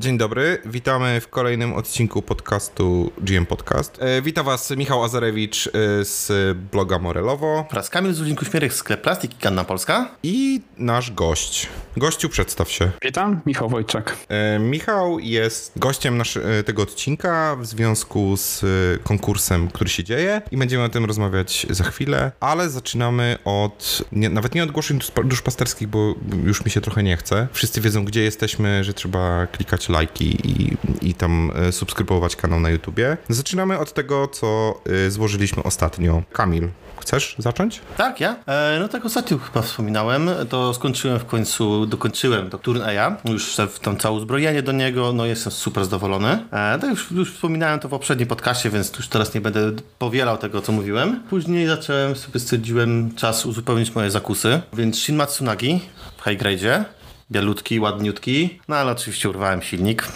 Dzień dobry, witamy w kolejnym odcinku podcastu GM Podcast. E, Witam Was Michał Azarewicz e, z bloga Morelowo Oraz Kamil Zulinku Śmierek, sklep Plastik i Kanna Polska. i nasz gość. Gościu, przedstaw się. Witam, Michał Wojczak. E, Michał jest gościem e, tego odcinka w związku z e, konkursem, który się dzieje i będziemy o tym rozmawiać za chwilę, ale zaczynamy od, nie, nawet nie od ogłoszeń dusz- duszpasterskich, bo już mi się trochę nie chce. Wszyscy wiedzą, gdzie jesteśmy, że trzeba klikać lajki i, i tam e, subskrybować kanał na YouTubie. Zaczynamy od tego, co e, złożyliśmy ostatnio. Kamil, chcesz zacząć? Tak, ja? E, no tak ostatnio chyba wspominałem, to skończyłem w końcu, dokończyłem to turnieja, już w tam całe uzbrojenie do niego, no jestem super zadowolony. E, to już, już wspominałem to w poprzednim podcaście, więc już teraz nie będę powielał tego, co mówiłem. Później zacząłem, sobie stwierdziłem czas uzupełnić moje zakusy, więc Shin Matsunagi w high grade'zie. Bialutki, ładniutki. No ale oczywiście urwałem silnik.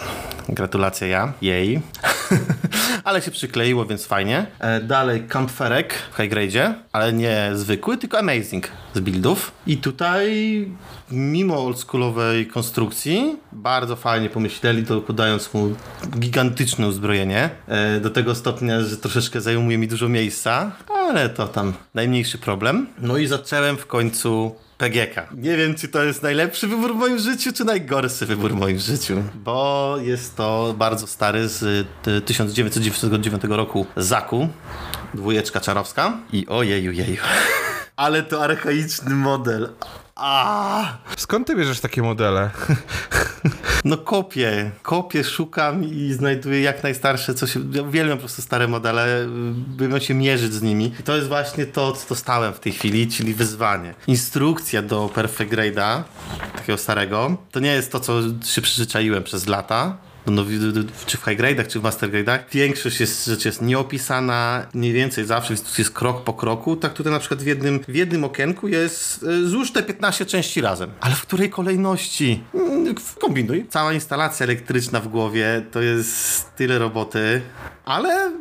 Gratulacje ja. Jej. ale się przykleiło, więc fajnie. E, dalej Kampferek w high grade'zie, ale nie zwykły, tylko amazing z buildów. I tutaj mimo oldschoolowej konstrukcji bardzo fajnie pomyśleli, dokładając mu gigantyczne uzbrojenie. E, do tego stopnia, że troszeczkę zajmuje mi dużo miejsca, ale to tam najmniejszy problem. No i zacząłem w końcu PGK. Nie wiem, czy to jest najlepszy wybór w moim życiu, czy najgorszy wybór w moim życiu, bo jest to bardzo stary z y, 1999 roku Zaku, dwójeczka czarowska i ojeju, jeju. Ale to archaiczny model. A, Skąd ty bierzesz takie modele? no kopię, kopię, szukam i znajduję jak najstarsze, co się, ja uwielbiam po prostu stare modele, bym się mierzyć z nimi. I to jest właśnie to, co dostałem w tej chwili, czyli wyzwanie. Instrukcja do Perfect Grade'a, takiego starego, to nie jest to, co się przyzwyczaiłem przez lata, no, czy w high grade'ach, czy w master grade'ach, większość jest, rzeczy jest nieopisana, mniej więcej zawsze jest, krok po kroku. Tak tutaj na przykład w jednym, w jednym okienku jest y, złóż te 15 części razem. Ale w której kolejności? Mm, Kombinuj. Cała instalacja elektryczna w głowie to jest tyle roboty, ale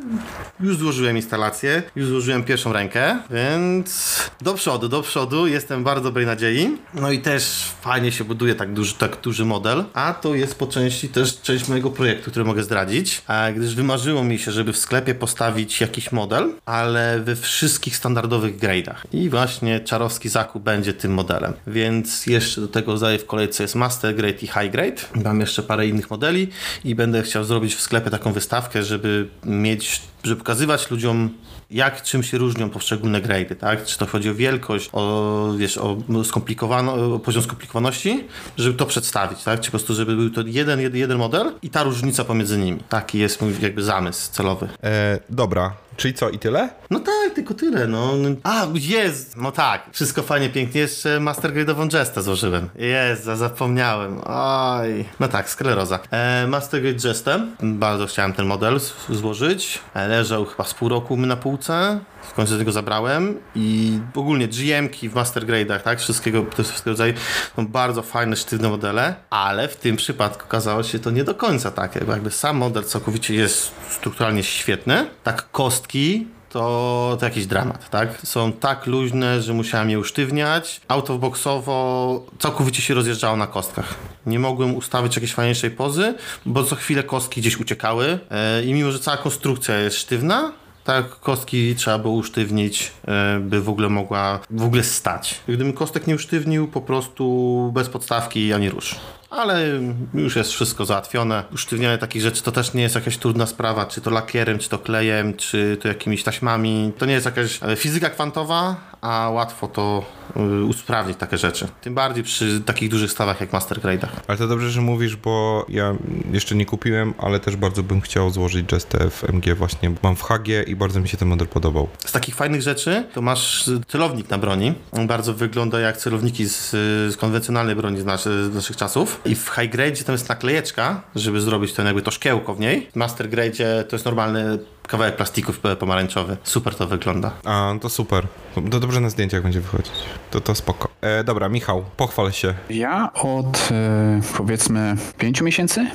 już złożyłem instalację, już złożyłem pierwszą rękę, więc do przodu, do przodu, jestem bardzo dobrej nadziei. No i też fajnie się buduje tak duży, tak duży model, a to jest po części też część mojego projektu, który mogę zdradzić, gdyż wymarzyło mi się, żeby w sklepie postawić jakiś model, ale we wszystkich standardowych grade'ach. I właśnie czarowski zakup będzie tym modelem. Więc jeszcze do tego zdaję w kolejce jest Master Grade i High Grade. Mam jeszcze parę innych modeli i będę chciał zrobić w sklepie taką wystawkę, żeby mieć, żeby pokazywać ludziom jak czym się różnią poszczególne grade'y, tak? Czy to chodzi o wielkość, o, wiesz, o, skomplikowano, o poziom skomplikowaności, żeby to przedstawić, tak? Czy po prostu, żeby był to jeden, jeden, jeden model i ta różnica pomiędzy nimi. Taki jest mój jakby zamysł celowy. E, dobra, czyli co i tyle? No tak, tylko tyle, no. A, jest! No tak, wszystko fajnie, pięknie. Jeszcze Master Grade'ową Jestę złożyłem. Jest, zapomniałem. Oj. No tak, skleroza. E, Master Grade Jestę. Bardzo chciałem ten model złożyć. E, leżał chyba z pół roku na półce. W końcu tego zabrałem i ogólnie GM-ki w Master Grade'ach, tak, wszystkiego, to wszystkiego rodzaju, są bardzo fajne, sztywne modele, ale w tym przypadku okazało się to nie do końca bo jakby sam model całkowicie jest strukturalnie świetny, tak kostki to, to jakiś dramat, tak? Są tak luźne, że musiałem je usztywniać. Autoboxowo całkowicie się rozjeżdżało na kostkach. Nie mogłem ustawić jakiejś fajniejszej pozy, bo co chwilę kostki gdzieś uciekały e, i mimo, że cała konstrukcja jest sztywna, tak, kostki trzeba było usztywnić, e, by w ogóle mogła w ogóle stać. Gdybym kostek nie usztywnił, po prostu bez podstawki ani rusz. Ale już jest wszystko załatwione. Usztywnianie takich rzeczy to też nie jest jakaś trudna sprawa, czy to lakierem, czy to klejem, czy to jakimiś taśmami. To nie jest jakaś e, fizyka kwantowa, a łatwo to y, usprawnić takie rzeczy. Tym bardziej przy takich dużych stawach jak Master Grade'ach. Ale to dobrze, że mówisz, bo ja jeszcze nie kupiłem, ale też bardzo bym chciał złożyć Jestę w MG właśnie. bo Mam w Hagie i bardzo mi się ten model podobał. Z takich fajnych rzeczy to masz celownik na broni. On bardzo wygląda jak celowniki z, z konwencjonalnej broni z, z naszych czasów. I w high grade tam jest naklejeczka, żeby zrobić ten jakby to szkiełko w niej. W master grade to jest normalny kawałek plastiku p- pomarańczowy. Super to wygląda. A, no to super. To dobrze na zdjęciach będzie wychodzić. To, to spoko. E, dobra, Michał, pochwal się. Ja od e, powiedzmy pięciu miesięcy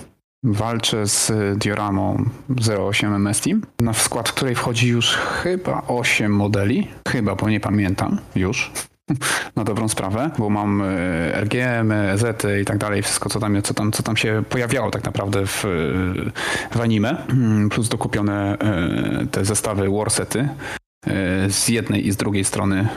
walczę z dioramą 08 MS Team, na w skład której wchodzi już chyba 8 modeli. Chyba, bo nie pamiętam już. na dobrą sprawę, bo mam e, RGM, EZ i tak dalej, wszystko co tam, co tam, co tam się pojawiało tak naprawdę w, w anime, mm, plus dokupione e, te zestawy warsety e, z jednej i z drugiej strony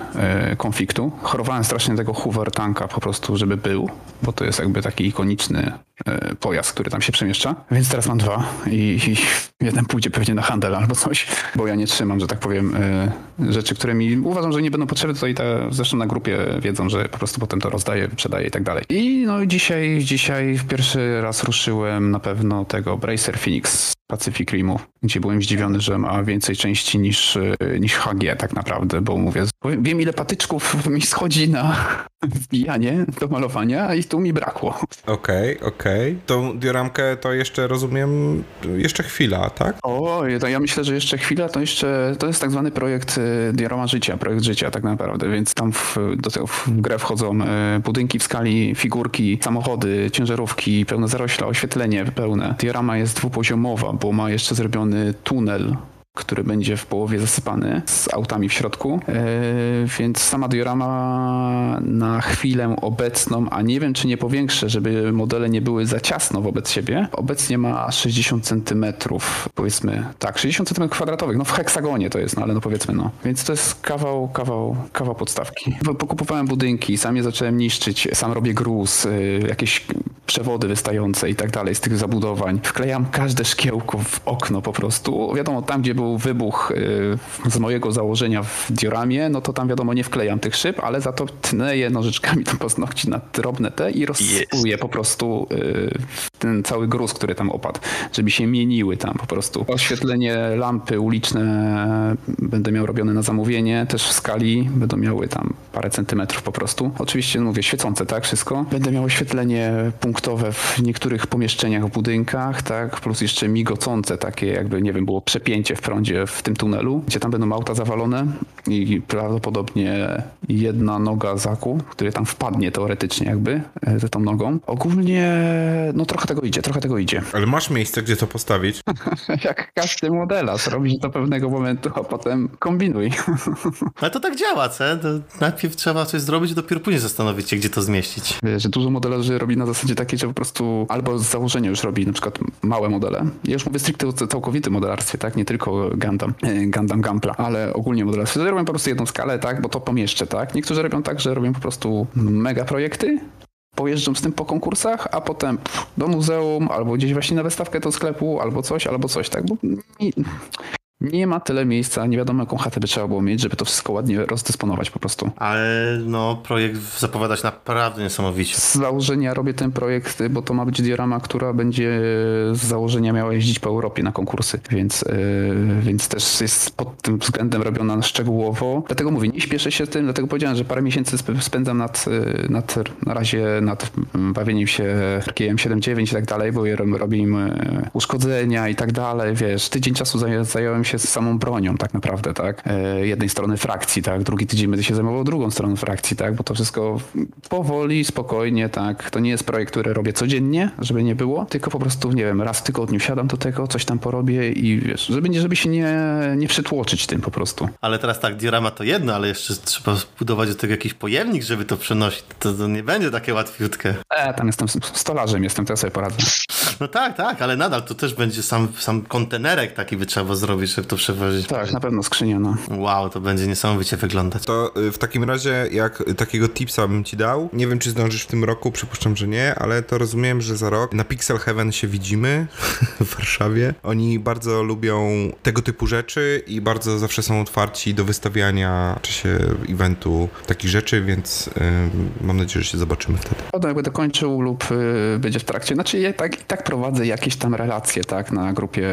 konfliktu. Chorowałem strasznie tego Hoover tanka po prostu, żeby był, bo to jest jakby taki ikoniczny E, pojazd, który tam się przemieszcza. Więc teraz mam dwa i, i jeden pójdzie pewnie na handel albo coś, bo ja nie trzymam, że tak powiem, e, rzeczy, które mi uważam, że nie będą potrzebne, to i te, zresztą na grupie wiedzą, że po prostu potem to rozdaję, sprzedaję i tak dalej. I no dzisiaj, dzisiaj pierwszy raz ruszyłem na pewno tego Bracer Phoenix Pacific Rimu, gdzie byłem zdziwiony, że ma więcej części niż, e, niż HG tak naprawdę, bo mówię, wiem ile patyczków mi schodzi na wbijanie do malowania i tu mi brakło. Okej, okay, okej. Okay. Tą dioramkę to jeszcze rozumiem, jeszcze chwila, tak? O, to ja myślę, że jeszcze chwila, to jeszcze, to jest tak zwany projekt y, diorama życia, projekt życia tak naprawdę, więc tam w, do, w grę wchodzą y, budynki w skali, figurki, samochody, ciężarówki, pełne zarośla, oświetlenie pełne. Diorama jest dwupoziomowa, bo ma jeszcze zrobiony tunel który będzie w połowie zasypany z autami w środku, e, więc sama diorama na chwilę obecną, a nie wiem czy nie powiększę, żeby modele nie były za ciasno wobec siebie, obecnie ma 60 cm, powiedzmy, tak, 60 cm kwadratowych, no w heksagonie to jest, no ale no powiedzmy no. Więc to jest kawał, kawał, kawał podstawki. Pokupowałem budynki, sam je zacząłem niszczyć, sam robię gruz, y, jakieś przewody wystające i tak dalej z tych zabudowań. Wklejam każde szkiełko w okno po prostu. Wiadomo, tam gdzie był wybuch y, z mojego założenia w dioramie, no to tam wiadomo nie wklejam tych szyb, ale za to tnę je nożyczkami do paznokci na drobne te i rozsypuję po prostu y, ten cały gruz, który tam opadł, żeby się mieniły tam po prostu. Oświetlenie lampy uliczne będę miał robione na zamówienie, też w skali będą miały tam parę centymetrów po prostu. Oczywiście no mówię świecące, tak, wszystko. Będę miał oświetlenie punktowe w niektórych pomieszczeniach w budynkach, tak, plus jeszcze migocące takie jakby, nie wiem, było przepięcie w prądzie w tym tunelu, gdzie tam będą auta zawalone i prawdopodobnie jedna noga zaku, który tam wpadnie teoretycznie jakby e, za tą nogą. Ogólnie, no trochę tego idzie, trochę tego idzie. Ale masz miejsce, gdzie to postawić? Jak każdy modela, zrobić do pewnego momentu, a potem kombinuj. Ale to tak działa, co? To najpierw trzeba coś zrobić, dopiero później zastanowić się, gdzie to zmieścić. Wiesz, że dużo modelarzy robi na zasadzie takiej, że po prostu albo z założenia już robi na przykład małe modele. Ja już mówię stricte o całkowitym modelarstwie, tak? Nie tylko Gundam, e, Gundam Gampla, ale ogólnie modelarstwie. Robią po prostu jedną skalę, tak? Bo to pomieszczę, tak? Niektórzy robią tak, że robią po prostu mega projekty, pojeżdżą z tym po konkursach, a potem pff, do muzeum, albo gdzieś właśnie na wystawkę do sklepu, albo coś, albo coś, tak? Bo nie, ma tyle miejsca, nie wiadomo jaką chatę by trzeba było mieć, żeby to wszystko ładnie rozdysponować po prostu. Ale no, projekt zapowiada się naprawdę niesamowicie. Z założenia robię ten projekt, bo to ma być diorama, która będzie z założenia miała jeździć po Europie na konkursy, więc, yy, więc też jest pod tym względem robiona szczegółowo. Dlatego mówię, nie śpieszę się tym, dlatego powiedziałem, że parę miesięcy spędzam nad, y, nad na razie nad bawieniem się RKM 7.9 i tak dalej, bo robię im uszkodzenia i tak dalej, wiesz, tydzień czasu zająłem się się z samą bronią tak naprawdę, tak? E, jednej strony frakcji, tak? Drugi tydzień będę się zajmował drugą stroną frakcji, tak? Bo to wszystko powoli, spokojnie, tak? To nie jest projekt, który robię codziennie, żeby nie było, tylko po prostu, nie wiem, raz w tygodniu siadam do tego, coś tam porobię i wiesz, żeby, żeby się nie, nie przytłoczyć tym po prostu. Ale teraz tak, diorama to jedno, ale jeszcze trzeba budować do tego jakiś pojemnik, żeby to przenosić. To, to nie będzie takie łatwiutkie. E, tam jestem stolarzem, jestem, to ja sobie poradzę. No tak, tak, ale nadal to też będzie sam, sam kontenerek taki by trzeba zrobić, żeby to przewozić. Tak, na pewno skrzynia, no. Wow, to będzie niesamowicie wyglądać. To y, w takim razie, jak takiego tipsa bym ci dał, nie wiem, czy zdążysz w tym roku, przypuszczam, że nie, ale to rozumiem, że za rok na Pixel Heaven się widzimy w Warszawie. Oni bardzo lubią tego typu rzeczy i bardzo zawsze są otwarci do wystawiania w czasie eventu takich rzeczy, więc yy, mam nadzieję, że się zobaczymy wtedy. Potem jak będę kończył lub yy, będzie w trakcie, znaczy ja tak, i tak prowadzę jakieś tam relacje, tak, na grupie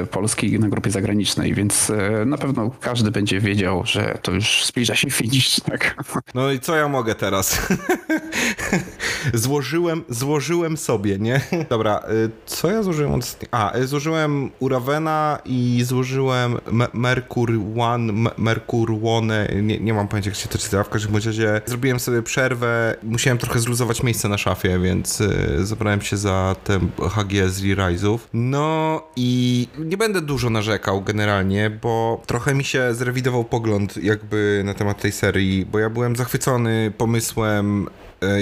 yy, polskiej, na grupie zagranicznej więc e, na pewno każdy będzie wiedział, że to już zbliża się finish, tak? No i co ja mogę teraz? złożyłem, złożyłem sobie, nie? Dobra, y, co ja złożyłem od... A, y, złożyłem Uravena i złożyłem Me Merkur One, Me Merkur One, nie, nie mam pojęcia jak się to czyta, w każdym razie zrobiłem sobie przerwę, musiałem trochę zluzować miejsce na szafie, więc y, zabrałem się za te HG z Re-Rise'ów. No i nie będę dużo narzekał generalnie, bo trochę mi się zrewidował pogląd jakby na temat tej serii, bo ja byłem zachwycony pomysłem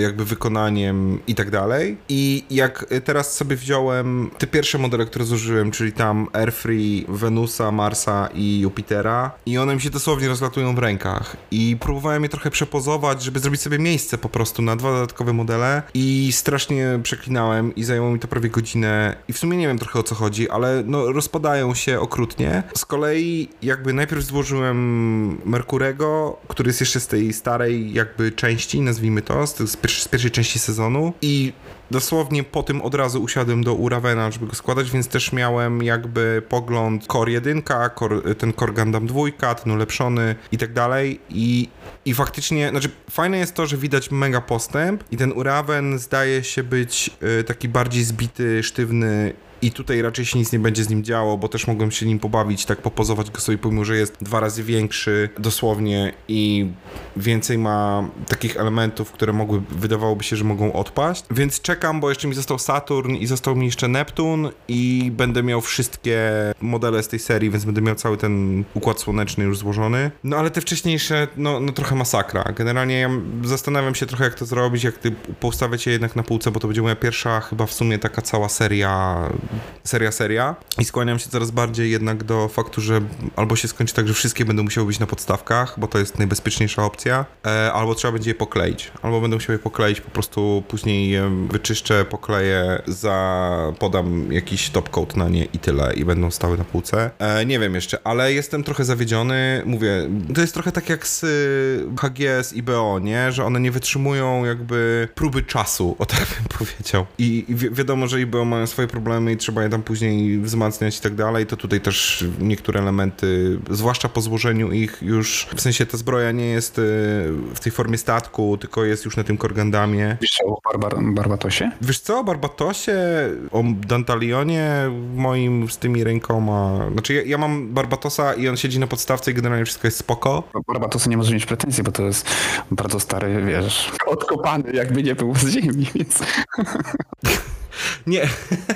jakby wykonaniem i tak dalej. I jak teraz sobie wziąłem te pierwsze modele, które zużyłem, czyli tam Airfree, Venusa, Marsa i Jupitera i one mi się dosłownie rozlatują w rękach i próbowałem je trochę przepozować, żeby zrobić sobie miejsce po prostu na dwa dodatkowe modele i strasznie przeklinałem i zajęło mi to prawie godzinę i w sumie nie wiem trochę o co chodzi, ale no rozpadają się okrutnie. Z kolei jakby najpierw złożyłem Merkurego, który jest jeszcze z tej starej jakby części, nazwijmy to, z, z, z pierwszej części sezonu i dosłownie po tym od razu usiadłem do Uravena, żeby go składać, więc też miałem jakby pogląd Core 1, core, ten Core Gundam 2, ten ulepszony i tak dalej i, i faktycznie, znaczy fajne jest to, że widać mega postęp i ten Uraven zdaje się być y, taki bardziej zbity, sztywny i tutaj raczej się nic nie będzie z nim działo, bo też mogłem się nim pobawić, tak popozować go sobie, pomimo, że jest dwa razy większy dosłownie i więcej ma takich elementów, które mogły, wydawałoby się, że mogą odpaść. Więc czekam, bo jeszcze mi został Saturn i został mi jeszcze Neptun i będę miał wszystkie modele z tej serii, więc będę miał cały ten układ słoneczny już złożony. No ale te wcześniejsze, no, no trochę masakra. Generalnie ja zastanawiam się trochę, jak to zrobić, jak ty poustawiać je jednak na półce, bo to będzie moja pierwsza chyba w sumie taka cała seria seria, seria i skłaniam się coraz bardziej jednak do faktu, że albo się skończy tak, że wszystkie będą musiały być na podstawkach, bo to jest najbezpieczniejsza opcja, e, albo trzeba będzie je pokleić, albo będę musiał je pokleić, po prostu później je wyczyszczę, pokleję, za, podam jakiś top coat na nie i tyle i będą stały na półce. E, nie wiem jeszcze, ale jestem trochę zawiedziony, mówię, to jest trochę tak jak z y, HGS i BO, nie, że one nie wytrzymują jakby próby czasu, o tak bym powiedział. I, i wi wiadomo, że IBO mają swoje problemy i trzeba je tam później wzmacniać i tak dalej, to tutaj też niektóre elementy, zwłaszcza po złożeniu ich już, w sensie ta zbroja nie jest y, w tej formie statku, tylko jest już na tym korgandamie. Wiesz co, o Barbar Barbatosie? Wiesz co, o Barbatosie, o Dantalionie moim z tymi rękoma, znaczy ja, ja mam Barbatosa i on siedzi na podstawce i generalnie wszystko jest spoko. O Barbatosa nie może mieć pretensji, bo to jest bardzo stary, wiesz, odkopany, jakby nie był z ziemi, więc... Nie,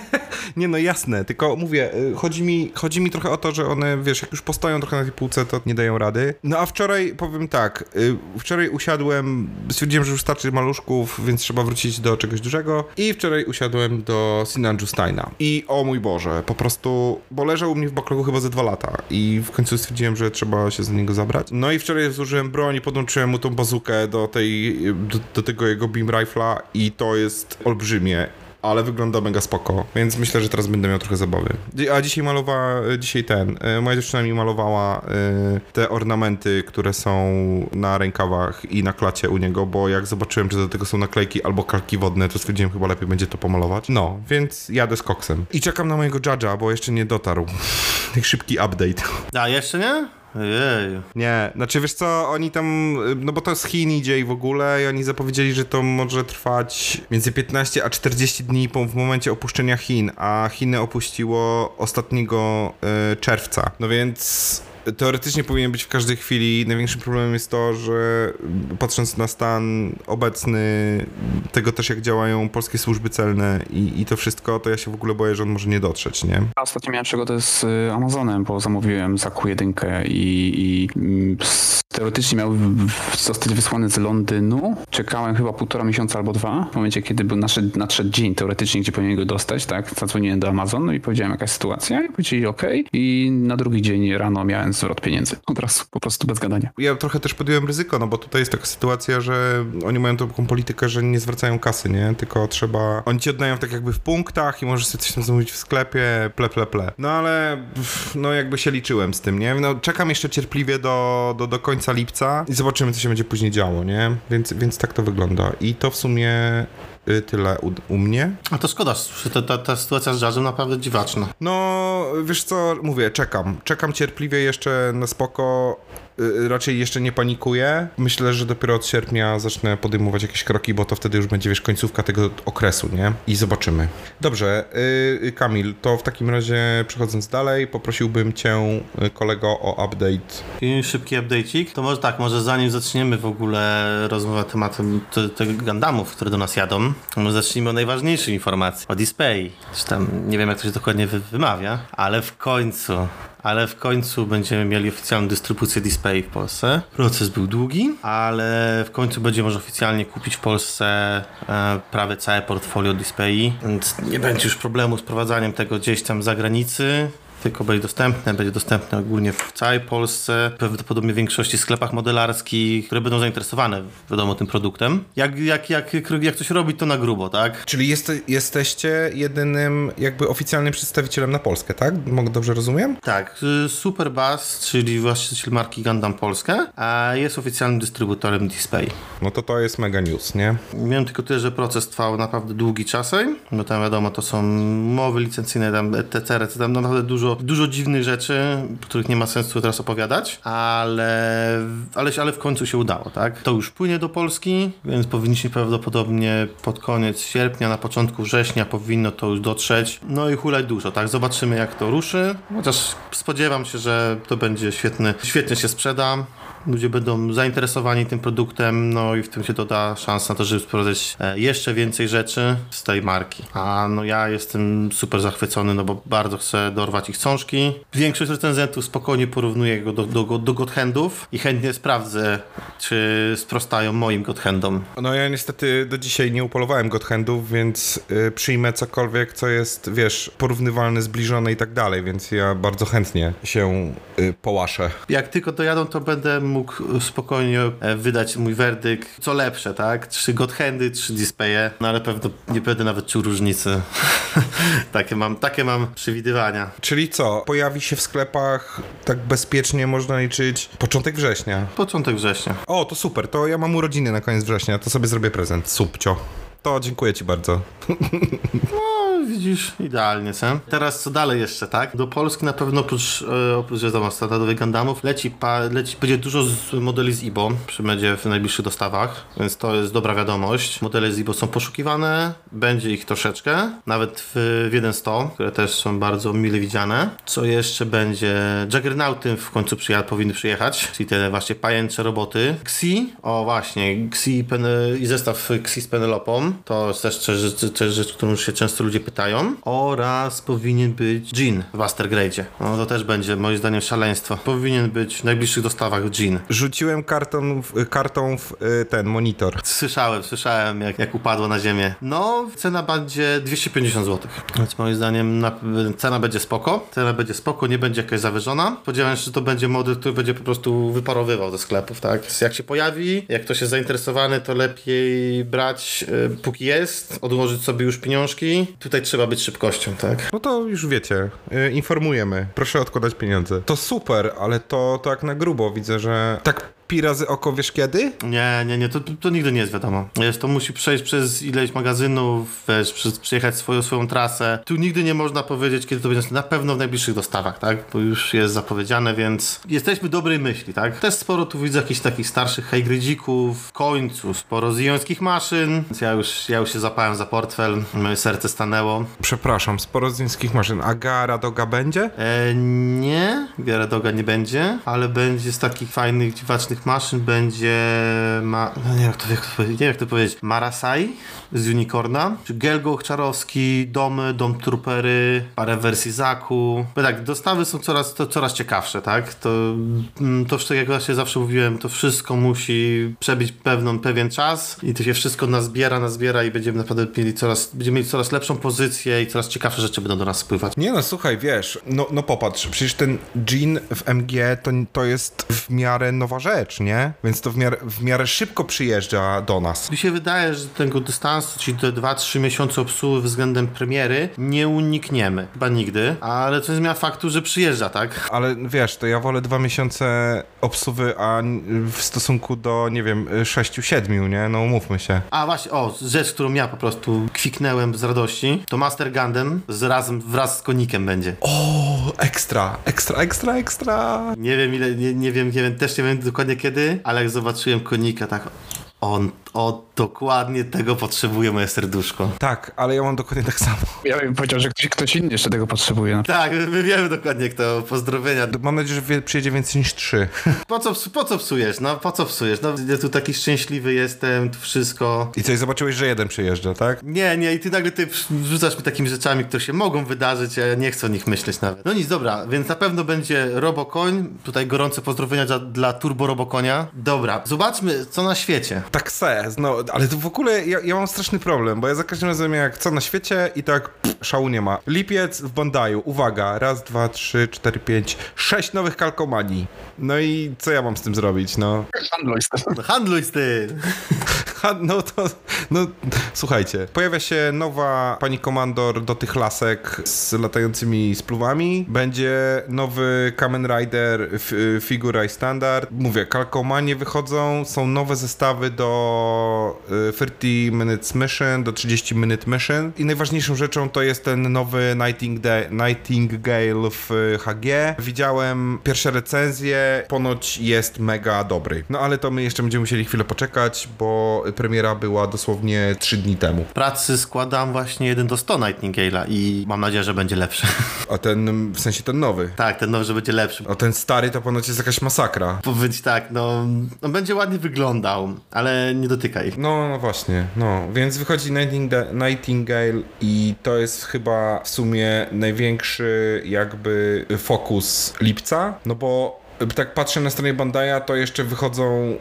nie no jasne, tylko mówię, y, chodzi mi, chodzi mi trochę o to, że one, wiesz, jak już postoją trochę na tej półce, to nie dają rady. No a wczoraj, powiem tak, y, wczoraj usiadłem, stwierdziłem, że już starczy maluszków, więc trzeba wrócić do czegoś dużego i wczoraj usiadłem do Sinanju Steina. I o mój Boże, po prostu, bo leżał u mnie w backlogu chyba ze dwa lata i w końcu stwierdziłem, że trzeba się za niego zabrać. No i wczoraj zużyłem broń i podłączyłem mu tą bazukę do tej, do, do tego jego beam rifla i to jest olbrzymie ale wygląda mega spoko, więc myślę, że teraz będę miał trochę zabawy. A dzisiaj malowała, dzisiaj ten, y, moja dziewczyna mi malowała y, te ornamenty, które są na rękawach i na klacie u niego, bo jak zobaczyłem, że do tego są naklejki albo kalki wodne, to stwierdziłem, chyba lepiej będzie to pomalować. No, więc jadę z koksem. I czekam na mojego judge'a, bo jeszcze nie dotarł. Szybki update. A jeszcze nie? Ojej. Nie, znaczy wiesz co, oni tam, no bo to z Chin idzie i w ogóle i oni zapowiedzieli, że to może trwać między 15 a 40 dni po, w momencie opuszczenia Chin, a Chiny opuściło ostatniego y, czerwca. No więc teoretycznie powinien być w każdej chwili. Największym problemem jest to, że patrząc na stan obecny tego też, jak działają polskie służby celne i, i to wszystko, to ja się w ogóle boję, że on może nie dotrzeć, nie? Ostatnio miałem przygodę z y, Amazonem, bo zamówiłem zaku jedynkę i, i mm, teoretycznie miał zostać wysłany z Londynu. Czekałem chyba półtora miesiąca albo dwa, w momencie, kiedy był nadszedł, nadszedł dzień teoretycznie, gdzie powinien go dostać, tak? Zadzwoniłem do Amazonu i powiedziałem, jaka jest sytuacja i powiedzieli OK. I na drugi dzień rano miałem zwrot pieniędzy. Od razu, po prostu bez gadania. Ja trochę też podjąłem ryzyko, no bo tutaj jest taka sytuacja, że oni mają taką politykę, że nie zwracają kasy, nie? Tylko trzeba... Oni ci oddają tak jakby w punktach i możesz sobie coś tam zamówić w sklepie, ple, ple, ple. No ale, no jakby się liczyłem z tym, nie? No czekam jeszcze cierpliwie do, do, do końca lipca i zobaczymy, co się będzie później działo, nie? Więc, więc tak to wygląda. I to w sumie y, tyle u, u mnie. A to szkoda, że ta, ta, ta sytuacja z jazzem naprawdę dziwaczna. No, wiesz co, mówię, czekam. Czekam cierpliwie jeszcze na spoko. Y, Raczej jeszcze nie panikuję. Myślę, że dopiero od sierpnia zacznę podejmować jakieś kroki, bo to wtedy już będzie, wiesz, końcówka tego okresu, nie? I zobaczymy. Dobrze, y, Kamil, to w takim razie przechodząc dalej, poprosiłbym cię, y, kolego, o update. Szybki update'ik. To może tak, może zanim zaczniemy w ogóle rozmowę tematem te- tego Gundamów, które do nas jadą, może zacznijmy od najważniejszej informacji. O Display. Czy tam, nie wiem jak to się dokładnie wy- wymawia, ale w końcu, ale w końcu będziemy mieli oficjalną dystrybucję Display w Polsce. Proces był długi, ale w końcu będzie można oficjalnie kupić w Polsce e, prawie całe portfolio Display, więc nie będzie już problemu z prowadzaniem tego gdzieś tam za granicy tylko będzie dostępne, będzie dostępne ogólnie w całej Polsce, prawdopodobnie w większości sklepach modelarskich, które będą zainteresowane, wiadomo, tym produktem. Jak, jak, jak, jak coś robić, to na grubo, tak? Czyli jest, jesteście jedynym jakby oficjalnym przedstawicielem na Polskę, tak? Mogę dobrze rozumiem? Tak, y, Super Bass, czyli właściciel marki Gundam Polskę, a jest oficjalnym dystrybutorem Display. No to to jest mega news, nie? Wiem tylko tyle, że proces trwał naprawdę długi czasem, bo tam wiadomo, to są mowy licencyjne, tam etc., etc., tam naprawdę dużo, dużo dziwnych rzeczy, których nie ma sensu teraz opowiadać, ale, ale, ale w końcu się udało, tak? To już płynie do Polski, więc powinniśmy prawdopodobnie pod koniec sierpnia, na początku września powinno to już dotrzeć, no i hulać dużo, tak? Zobaczymy jak to ruszy, chociaż spodziewam się, że to będzie świetny, świetnie się sprzeda, ludzie będą zainteresowani tym produktem, no i w tym się doda szansa na to, żeby sprawdzać e, jeszcze więcej rzeczy z tej marki. A no ja jestem super zachwycony, no bo bardzo chcę dorwać ich książki. Większość recenzentów spokojnie porównuje go do, do, do Godhandów i chętnie sprawdzę, czy sprostają moim Godhandom. No ja niestety do dzisiaj nie upolowałem Godhandów, więc y, przyjmę cokolwiek, co jest, wiesz, porównywalne, zbliżone i tak dalej, więc ja bardzo chętnie się y, połaszę. Jak tylko dojadą, to będę mógł spokojnie e, wydać mój werdykt, co lepsze, tak? Trzy Godhandy, trzy displaye, no ale pewno nie będę nawet czuł różnicy. takie, mam, takie mam przewidywania. Czyli co, pojawi się w sklepach tak bezpiecznie, można liczyć, początek września. Początek września. O, to super, to ja mam urodziny na koniec września, to sobie zrobię prezent. Subcio. To dziękuję ci bardzo. Widzisz, idealnie, co? Teraz co dalej jeszcze, tak? Do Polski na pewno oprócz, e, oprócz wiadomo, standardowych Gundamów leci, pa, leci, będzie dużo z modeli z IBO, przy będzie w najbliższych dostawach, więc to jest dobra wiadomość. Modele z IBO są poszukiwane, będzie ich troszeczkę, nawet w, w 1.100, które też są bardzo mile widziane. Co jeszcze będzie? Juggernauty w końcu przyja- powinny przyjechać, czyli te właśnie pajęcze roboty. Xi, o właśnie, Xi i, Pen- i zestaw Xi z Penelopą, to jest też rzecz, też rzecz, którą się często ludzie pytają. Oraz powinien być Jean w Astergrade'zie. No to też będzie moim zdaniem szaleństwo. Powinien być w najbliższych dostawach Jean. Rzuciłem karton w, kartą w y, ten monitor. Słyszałem, słyszałem jak, jak upadło na ziemię. No, cena będzie 250 zł. Więc moim zdaniem na, cena będzie spoko. Cena będzie spoko, nie będzie jakaś zawyżona. Spodziewam się, że to będzie model, który będzie po prostu wyparowywał ze sklepów, tak? Jak się pojawi, jak ktoś jest zainteresowany, to lepiej brać y, póki jest, odłożyć sobie już pieniążki. Tutaj trzeba być szybkością, tak? No to już wiecie, y, informujemy. Proszę odkładać pieniądze. To super, ale to, jak na grubo widzę, że tak pi razy oko wiesz kiedy? Nie, nie, nie, to, to nigdy nie jest wiadomo. Wiesz, to musi przejść przez ileś magazynów, wiesz, przez, przejechać swoją, swoją trasę. Tu nigdy nie można powiedzieć, kiedy to będzie na pewno w najbliższych dostawach, tak? Bo już jest zapowiedziane, więc jesteśmy dobrej myśli, tak? Też sporo tu widzę jakichś takich starszych hejgrydzików, w końcu sporo zijońskich maszyn, więc ja już, ja już się zapałem za portfel, moje serce stanęło. Przepraszam, sporo z chińskich maszyn. A Garadoga będzie? E, nie, Gyaradoga nie będzie, ale będzie z takich fajnych, dziwacznych maszyn będzie ma, no nie jak to, nie wiem jak to powiedzieć, Marasai z Unicorna, czy Gelgo Czarowski, Domy, Dom Troopery, parę wersji Zaku. Bo tak, dostawy są coraz, to, coraz ciekawsze, tak? To, mm, to wszystko, jak właśnie zawsze mówiłem, to wszystko musi przebić pewną, pewien czas i to się wszystko nazbiera, nazbiera i będziemy naprawdę mieli coraz, będziemy mieli coraz lepszą pozycję i coraz ciekawsze rzeczy będą do nas spływać. Nie no, słuchaj, wiesz, no, no popatrz, przecież ten Jean w MG to, to jest w miarę nowa rzecz. Wstecz, nie? Więc to w miarę, w miarę szybko przyjeżdża do nas. Mi się wydaje, że tego dystansu, czyli te 2-3 miesiące obsługi względem premiery, nie unikniemy. Chyba nigdy. Ale to nie zmienia faktu, że przyjeżdża, tak? Ale wiesz, to ja wolę dwa miesiące obsuwy, a w stosunku do, nie wiem, sześciu, siedmiu, nie? No umówmy się. A właśnie, o, rzecz, którą ja po prostu kwiknęłem z radości, to Master Gundam z razem, wraz z konikiem będzie. O, ekstra, ekstra, ekstra, ekstra. Nie wiem ile, nie, nie wiem, nie wiem, też nie wiem dokładnie kiedy, ale jak zobaczyłem konika, tak on, o, dokładnie tego potrzebuje moje serduszko. Tak, ale ja mam dokładnie tak samo. Ja bym powiedział, że ktoś, ktoś inny jeszcze tego potrzebuje. Tak, my wiemy dokładnie kto. Pozdrowienia. Mam nadzieję, że przyjedzie więcej niż trzy. Po co, po co psujesz? No, po co psujesz? No, ja tu taki szczęśliwy jestem, tu wszystko. I coś zobaczyłeś, że jeden przyjeżdża, tak? Nie, nie, i ty nagle ty rzucasz mi takimi rzeczami, które się mogą wydarzyć, a ja nie chcę o nich myśleć nawet. No nic, dobra, więc na pewno będzie Robokoń. Tutaj gorące pozdrowienia dla, dla Turbo Robokonia. Dobra, zobaczmy, co na świecie. Tak se, no, ale to w ogóle ja, ja mam straszny problem, bo ja za każdym razem jak co na świecie i tak pff, szału nie ma. Lipiec w Bandaju, uwaga, raz, dwa, trzy, cztery, pięć, sześć nowych kalkomanii. No i co ja mam z tym zrobić, no? Handluj z tym. Handluj z tym. no to, no słuchajcie, pojawia się nowa pani komandor do tych lasek z latającymi spluwami. Będzie nowy Kamen Rider Figura i Standard. Mówię, kalkomanie wychodzą, są nowe zestawy do 30 Minutes Mission, do 30 Minute Mission. I najważniejszą rzeczą to jest ten nowy Nightingale, Nightingale w HG. Widziałem pierwsze recenzje, ponoć jest mega dobry. No ale to my jeszcze będziemy musieli chwilę poczekać, bo premiera była dosłownie 3 dni temu. Pracy składam właśnie 1 do 100 Nightingale'a i mam nadzieję, że będzie lepszy. A ten, w sensie ten nowy? Tak, ten nowy, że będzie lepszy. A ten stary to ponoć jest jakaś masakra. Powiedzieć tak, no, on będzie ładnie wyglądał, ale nie dotykaj. No, no właśnie, no. Więc wychodzi Nightingale i to jest chyba w sumie największy jakby fokus lipca, no bo tak patrzę na stronie Bandai'a, to jeszcze wychodzą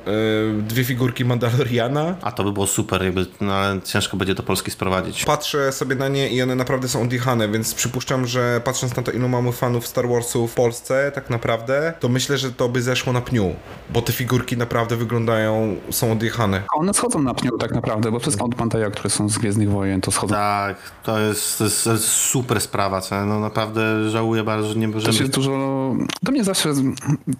y, dwie figurki Mandaloriana. A to by było super, jakby, no, ale ciężko będzie do Polski sprowadzić. Patrzę sobie na nie i one naprawdę są odjechane, więc przypuszczam, że patrząc na to, ilu mamy fanów Star Warsu w Polsce, tak naprawdę, to myślę, że to by zeszło na pniu, bo te figurki naprawdę wyglądają, są odjechane. One schodzą na pniu tak naprawdę, bo wszystkie od Bandai'a, które są z Gwiezdnych Wojen, to schodzą. Tak, to jest, to jest, to jest super sprawa, co? no naprawdę żałuję bardzo, że nie możemy... Też jest dużo... Do mnie zawsze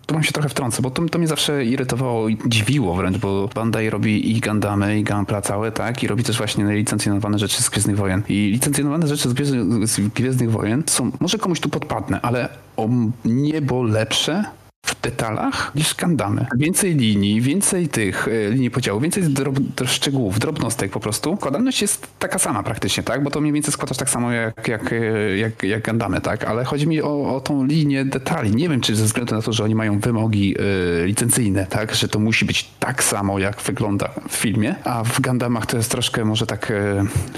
tu mam się trochę wtrącę, bo to, to mnie zawsze irytowało i dziwiło wręcz, bo Bandai robi i Gandamy, i Gunpla całe, tak? I robi też właśnie licencjonowane rzeczy z Gwiezdnych Wojen. I licencjonowane rzeczy z Gwiezdnych, z Gwiezdnych Wojen są, może komuś tu podpadnę, ale o niebo lepsze w detalach niż Gandamy. Więcej linii, więcej tych e, linii podziału, więcej drob, szczegółów, drobnostek po prostu. Składalność jest taka sama praktycznie, tak? Bo to mniej więcej składasz tak samo jak, jak, e, jak, jak Gandamy, tak? Ale chodzi mi o, o tą linię detali. Nie wiem, czy ze względu na to, że oni mają wymogi y, licencyjne, tak? Że to musi być tak samo, jak wygląda w filmie, a w Gandamach to jest troszkę może tak y,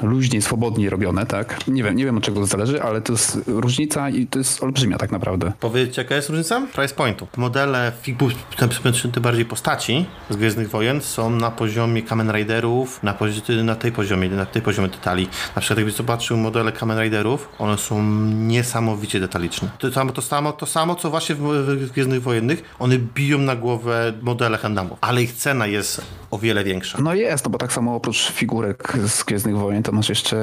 luźniej, swobodniej robione, tak? Nie wiem, nie wiem od czego to zależy, ale to jest różnica i to jest olbrzymia tak naprawdę. Powiedzcie, jaka jest różnica? Price pointu modele figur, tym bardziej postaci z Gwiezdnych Wojen są na poziomie Kamen Riderów, na, na tej poziomie, na tej poziomie detali. Na przykład jakbyś zobaczył modele Kamen Riderów, one są niesamowicie detaliczne. To samo, to samo, to samo co właśnie w, w Gwiezdnych Wojennych, one biją na głowę modele Handamów, ale ich cena jest o wiele większa. No jest, no bo tak samo oprócz figurek z Gwiezdnych Wojen, to masz jeszcze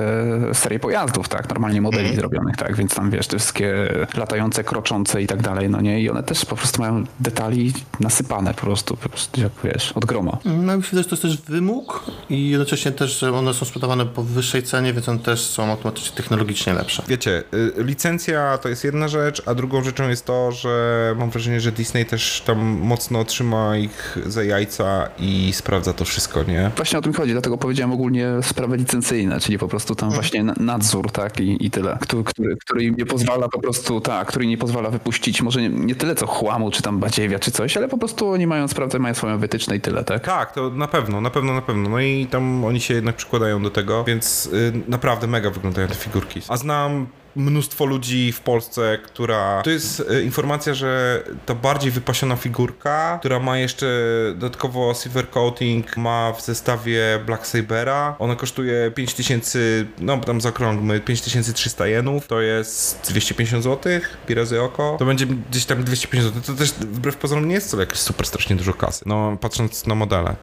serię pojazdów, tak, normalnie modeli mm. zrobionych, tak, więc tam wiesz, te wszystkie latające, kroczące i tak dalej, no nie, i one też po prostu mają detali nasypane po prostu, po prostu jak wiesz, od groma. No myślę, że to jest też wymóg i jednocześnie też, że one są sprzedawane po wyższej cenie, więc one też są automatycznie technologicznie lepsze. Wiecie, y, licencja to jest jedna rzecz, a drugą rzeczą jest to, że mam wrażenie, że Disney też tam mocno trzyma ich za jajca i sprawdza to wszystko, nie? Właśnie o tym chodzi, dlatego powiedziałem ogólnie sprawy licencyjne, czyli po prostu tam właśnie nadzór, tak, i, i tyle, który, który, który im nie pozwala po prostu, tak, który nie pozwala wypuścić może nie, nie tyle co chłamu, czy tam badziewia czy coś, ale po prostu oni mają sprawdzę, mają swoją wytyczne i tyle, tak? Tak, to na pewno, na pewno, na pewno. No i tam oni się jednak przykładają do tego, więc y, naprawdę mega wyglądają te figurki. A znam mnóstwo ludzi w Polsce, która... To jest e, informacja, że to bardziej wypasiona figurka, która ma jeszcze dodatkowo silver coating, ma w zestawie Black Sabera. Ona kosztuje 5000, no tam zakrągmy, 5300 jenów, to jest 250 zł, pi razy oko. To będzie gdzieś tam 250 zł. To też wbrew pozorom nie jest wcale jakieś super strasznie dużo kasy, no patrząc na modele.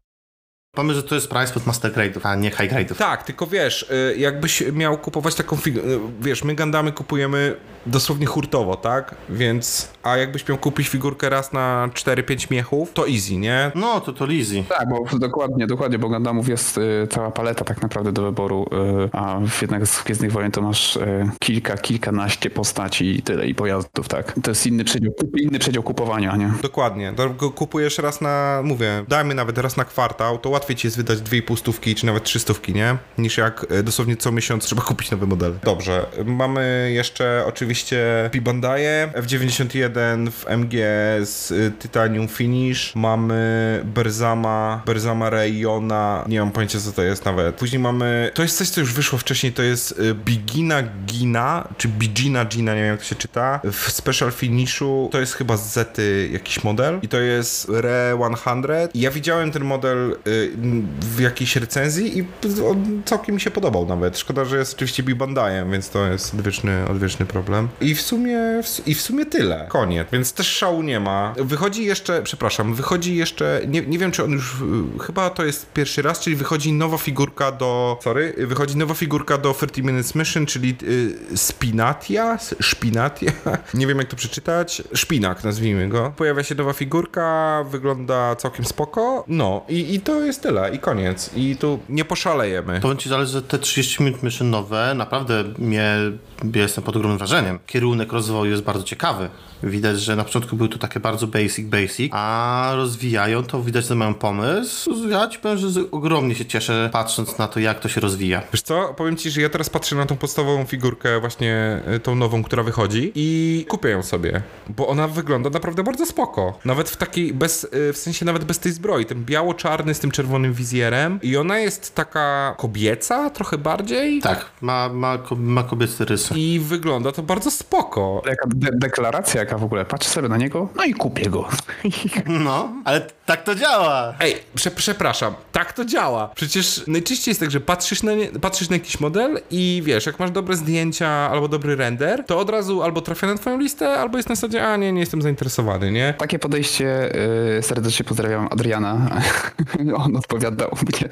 Pomyśl, że to jest price pod master grade'ów, a nie high grade'ów. Tak, tylko wiesz, y, jakbyś miał kupować taką figurę, wiesz, my Gandamy kupujemy dosłownie hurtowo, tak? Więc, a jakbyś miał kupić figurkę raz na 4-5 miechów, to easy, nie? No, to to easy. Tak, bo dokładnie, dokładnie, bo Gundamów jest y, cała paleta tak naprawdę do wyboru, y, a w jednak z Gwiezdnych Wojen to masz y, kilka, kilkanaście postaci i tyle, i pojazdów, tak? To jest inny przedział, inny przedział kupowania, nie? Dokładnie. Kupujesz raz na, mówię, dajmy nawet raz na kwartał, to łatwiej jest wydać 2,5 stówki, czy nawet 3 stówki, nie? Niż jak e, dosłownie co miesiąc trzeba kupić nowy model. Dobrze. Mamy jeszcze oczywiście P-Bandaje, F91 w MG z y, Titanium Finish. Mamy Berzama, Berzama Rayona, nie mam pojęcia co to jest nawet. Później mamy, to jest coś, co już wyszło wcześniej, to jest y, Bigina Gina, czy Bigina Gina, nie wiem jak to się czyta. W Special Finishu to jest chyba z Zety jakiś model i to jest Re 100. I ja widziałem ten model w jakiejś recenzji i całkiem mi się podobał nawet. Szkoda, że jest oczywiście Bibandajem, więc to jest odwieczny, odwieczny problem. I w sumie, i w sumie tyle. Koniec. Więc też szału nie ma. Wychodzi jeszcze, przepraszam, wychodzi jeszcze, nie, nie wiem czy on już, y, chyba to jest pierwszy raz, czyli wychodzi nowa figurka do, sorry, wychodzi nowa figurka do 30 Minutes Mission, czyli y, Spinatia? Szpinatia? Nie wiem jak to przeczytać. Szpinak nazwijmy go. Pojawia się nowa figurka, wygląda całkiem spoko. No i, i to jest tyle i koniec. I tu nie poszalejemy. To ci zależy, że te 30 minut mission nowe naprawdę mnie, jestem pod ogromnym wrażeniem. Kierunek rozwoju jest bardzo ciekawy. Widać, że na początku były to takie bardzo basic, basic, a rozwijają to, widać, że mają pomysł. Ja ci powiem, że ogromnie się cieszę patrząc na to, jak to się rozwija. Wiesz co, powiem ci, że ja teraz patrzę na tą podstawową figurkę, właśnie y, tą nową, która wychodzi i kupię ją sobie, bo ona wygląda naprawdę bardzo spoko. Nawet w takiej, bez, y, w sensie nawet bez tej zbroi, ten biało-czarny z tym czerwonym wizjerem i ona jest taka kobieca trochę bardziej Tak, ma, ma, ma kobiece rysy. i wygląda to bardzo spoko. Jaka de- deklaracja, jaka w ogóle, patrzę sobie na niego, no i kupię go. No, ale tak to działa. Ej, prze, przepraszam, tak to działa. Przecież najczęściej jest tak, że patrzysz na, nie, patrzysz na jakiś model i wiesz, jak masz dobre zdjęcia albo dobry render, to od razu albo trafia na twoją listę, albo jest na zasadzie, a nie, nie jestem zainteresowany, nie? Takie podejście, y, serdecznie pozdrawiam Adriana. On odpowiadał mnie,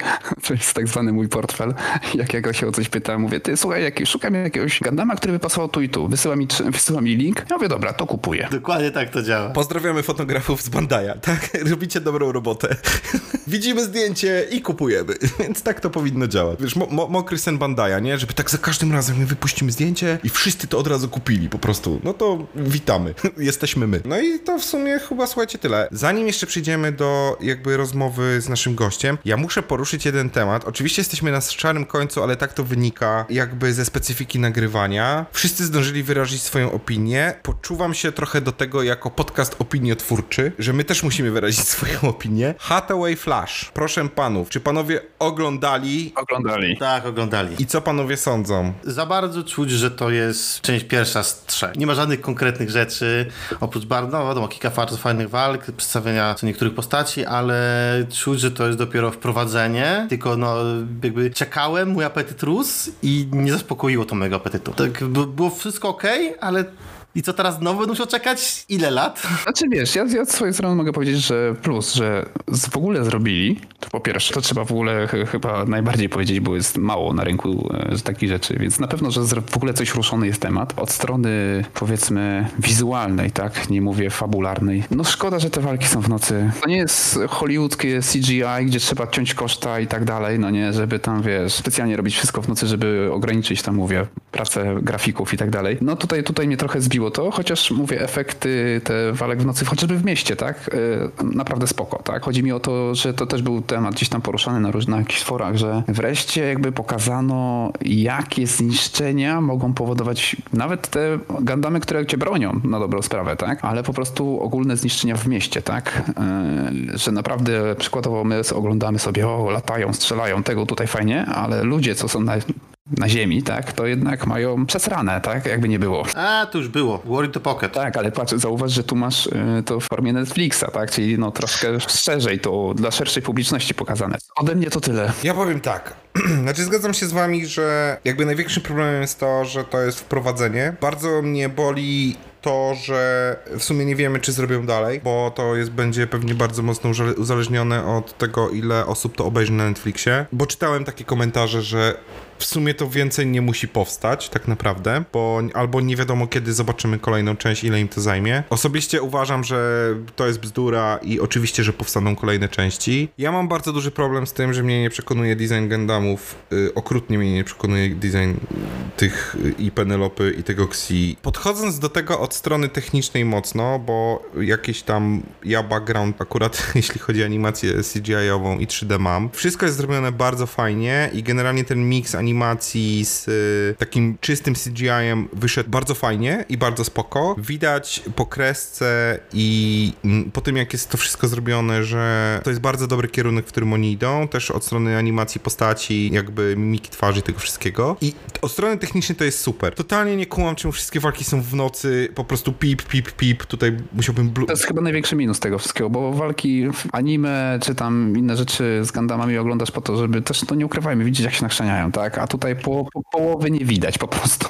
to jest tak zwany mój portfel. Jak ja go się o coś pytam, mówię, ty słuchaj, jak, szukam jakiegoś Gandama, który by pasował tu i tu. Wysyła mi, wysyła mi link. Ja mówię, dobra, to kupuję. Dokładnie tak to działa. Pozdrawiamy fotografów z Bandaja, tak? Robicie dobrą robotę. Widzimy zdjęcie i kupujemy, więc tak to powinno działać. Wiesz, mo, mo, mokry sen Bandaja, nie? Żeby tak za każdym razem my wypuścimy zdjęcie i wszyscy to od razu kupili po prostu. No to witamy, jesteśmy my. No i to w sumie chyba, słuchajcie, tyle. Zanim jeszcze przejdziemy do jakby rozmowy z naszym gościem, ja muszę poruszyć jeden temat. Oczywiście jesteśmy na szarym końcu, ale tak to wynika jakby ze specyfiki nagrywania. Wszyscy zdążyli wyrazić swoją opinię. Poczuwam się trochę do tego jako podcast opiniotwórczy, że my też musimy wyrazić swoją opinię. Hathaway Flash. Proszę panów, czy panowie oglądali Oglądali. Tak, oglądali. i co panowie sądzą? Za bardzo czuć, że to jest część pierwsza z trzech. Nie ma żadnych konkretnych rzeczy, oprócz bardzo, no wiadomo, kilka bardzo fajnych walk, przedstawienia co niektórych postaci, ale czuć, że to jest dopiero wprowadzenie, tylko no jakby czekałem, mój apetyt rósł i nie zaspokoiło to mojego apetytu. Tak, było wszystko ok, ale i co teraz znowu muszę czekać? Ile lat? Znaczy wiesz, ja, ja z swojej strony mogę powiedzieć, że plus, że w ogóle zrobili, to po pierwsze, to trzeba w ogóle ch, chyba najbardziej powiedzieć, bo jest mało na rynku e, takich rzeczy, więc na pewno, że w ogóle coś ruszony jest temat. Od strony powiedzmy wizualnej, tak, nie mówię fabularnej. No szkoda, że te walki są w nocy. To nie jest hollywoodzkie CGI, gdzie trzeba ciąć koszta i tak dalej, no nie, żeby tam wiesz, specjalnie robić wszystko w nocy, żeby ograniczyć tam mówię, pracę grafików i tak dalej. No tutaj, tutaj mnie trochę zbiło to, chociaż mówię, efekty te walek w nocy, chociażby w mieście, tak? Yy, naprawdę spoko, tak? Chodzi mi o to, że to też był temat gdzieś tam poruszany na różnych jakichś forach, że wreszcie jakby pokazano, jakie zniszczenia mogą powodować nawet te gandamy, które cię bronią na dobrą sprawę, tak? Ale po prostu ogólne zniszczenia w mieście, tak? Yy, że naprawdę przykładowo my oglądamy sobie, o, latają, strzelają, tego tutaj fajnie, ale ludzie, co są na na ziemi, tak, to jednak mają przesrane, tak, jakby nie było. A, to już było. Worry the Pocket. Tak, ale patrz, zauważ, że tu masz y, to w formie Netflixa, tak, czyli no troszkę szerzej to dla szerszej publiczności pokazane. Ode mnie to tyle. Ja powiem tak. Znaczy zgadzam się z wami, że jakby największym problemem jest to, że to jest wprowadzenie. Bardzo mnie boli to, że w sumie nie wiemy, czy zrobią dalej, bo to jest, będzie pewnie bardzo mocno uzależnione od tego, ile osób to obejrzy na Netflixie. Bo czytałem takie komentarze, że w sumie to więcej nie musi powstać, tak naprawdę, bo albo nie wiadomo, kiedy zobaczymy kolejną część, ile im to zajmie. Osobiście uważam, że to jest bzdura i oczywiście, że powstaną kolejne części. Ja mam bardzo duży problem z tym, że mnie nie przekonuje design Gundamów, y, okrutnie mnie nie przekonuje design tych y, i Penelopy i tego Xi. Podchodząc do tego od strony technicznej mocno, bo jakieś tam ja background akurat jeśli chodzi o animację CGI-ową i 3D mam. Wszystko jest zrobione bardzo fajnie i generalnie ten miks animacji z y, takim czystym CGI-em wyszedł bardzo fajnie i bardzo spoko. Widać po kresce i mm, po tym jak jest to wszystko zrobione, że to jest bardzo dobry kierunek, w którym oni idą, też od strony animacji postaci, jakby mimiki twarzy tego wszystkiego. I od strony technicznej to jest super. Totalnie nie kumam, czemu wszystkie walki są w nocy, po prostu pip, pip, pip. Tutaj musiałbym... Blu- To jest chyba największy minus tego wszystkiego, bo walki w anime czy tam inne rzeczy z Gundamami oglądasz po to, żeby też, to nie ukrywajmy, widzieć jak się nakrzaniają, tak? A tutaj po, po, połowy nie widać po prostu.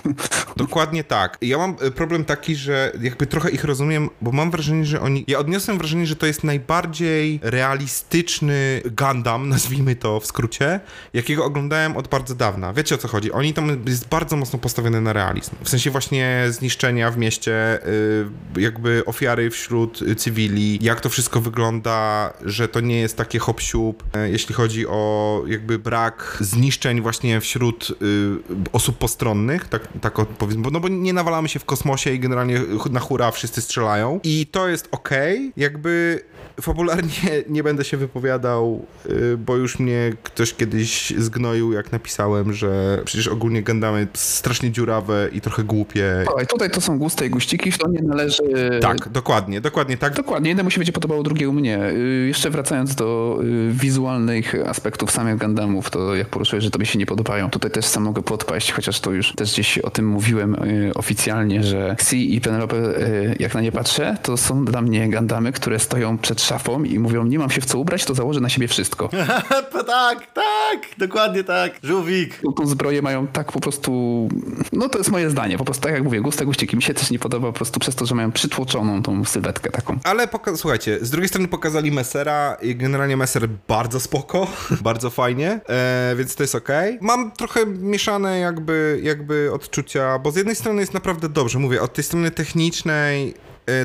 Dokładnie tak. Ja mam y, problem taki, że jakby trochę ich rozumiem, bo mam wrażenie, że oni. Ja odniosłem wrażenie, że to jest najbardziej realistyczny Gundam, nazwijmy to w skrócie, jakiego oglądałem od bardzo dawna. Wiecie o co chodzi? Oni tam jest bardzo mocno postawiony na realizm. W sensie właśnie zniszczenia w mieście, y, jakby ofiary wśród cywili, jak to wszystko wygląda, że to nie jest takie hop y, jeśli chodzi o jakby brak zniszczeń właśnie wśród y, osób postronnych, tak, tak odpowiedz, bo, no bo nie nawalamy się w kosmosie i generalnie na hura wszyscy strzelają i to jest okej, jakby fabularnie nie będę się wypowiadał, y, bo już mnie ktoś kiedyś zgnoił, jak napisałem, że przecież ogólnie Gundamy strasznie dziurawe i trochę głupie. Słuchaj, tutaj to są guste i guściki, w to nie należy... Tak, dokładnie, dokładnie tak. Dokładnie, jednemu się będzie podobało, drugiemu mnie. Y, Jeszcze wracając do y, wizualnych aspektów samych Gundamów, to jak poruszyłeś, że tobie się nie podobają. Tutaj też sam mogę podpaść, chociaż to już też gdzieś o tym mówiłem y, oficjalnie, że Xi i Penelope, y, jak na nie patrzę, to są dla mnie Gundamy, które stoją przed szafą i mówią, nie mam się w co ubrać, to założę na siebie wszystko. tak, tak, dokładnie tak. Żółwik. Tą- zbroję mają tak po prostu, no to jest moje zdanie, po prostu tak jak mówię, guste guściki. Mi się też nie podoba po prostu przez to, że mają przytłoczoną tą sylwetkę taką. Ale poka- słuchajcie, z drugiej strony pokazali Messera i generalnie Messer bardzo spoko, bardzo fajnie, e, więc to jest okej. Mam trochę mieszane jakby, jakby odczucia, bo z jednej strony jest naprawdę dobrze, mówię, od tej strony technicznej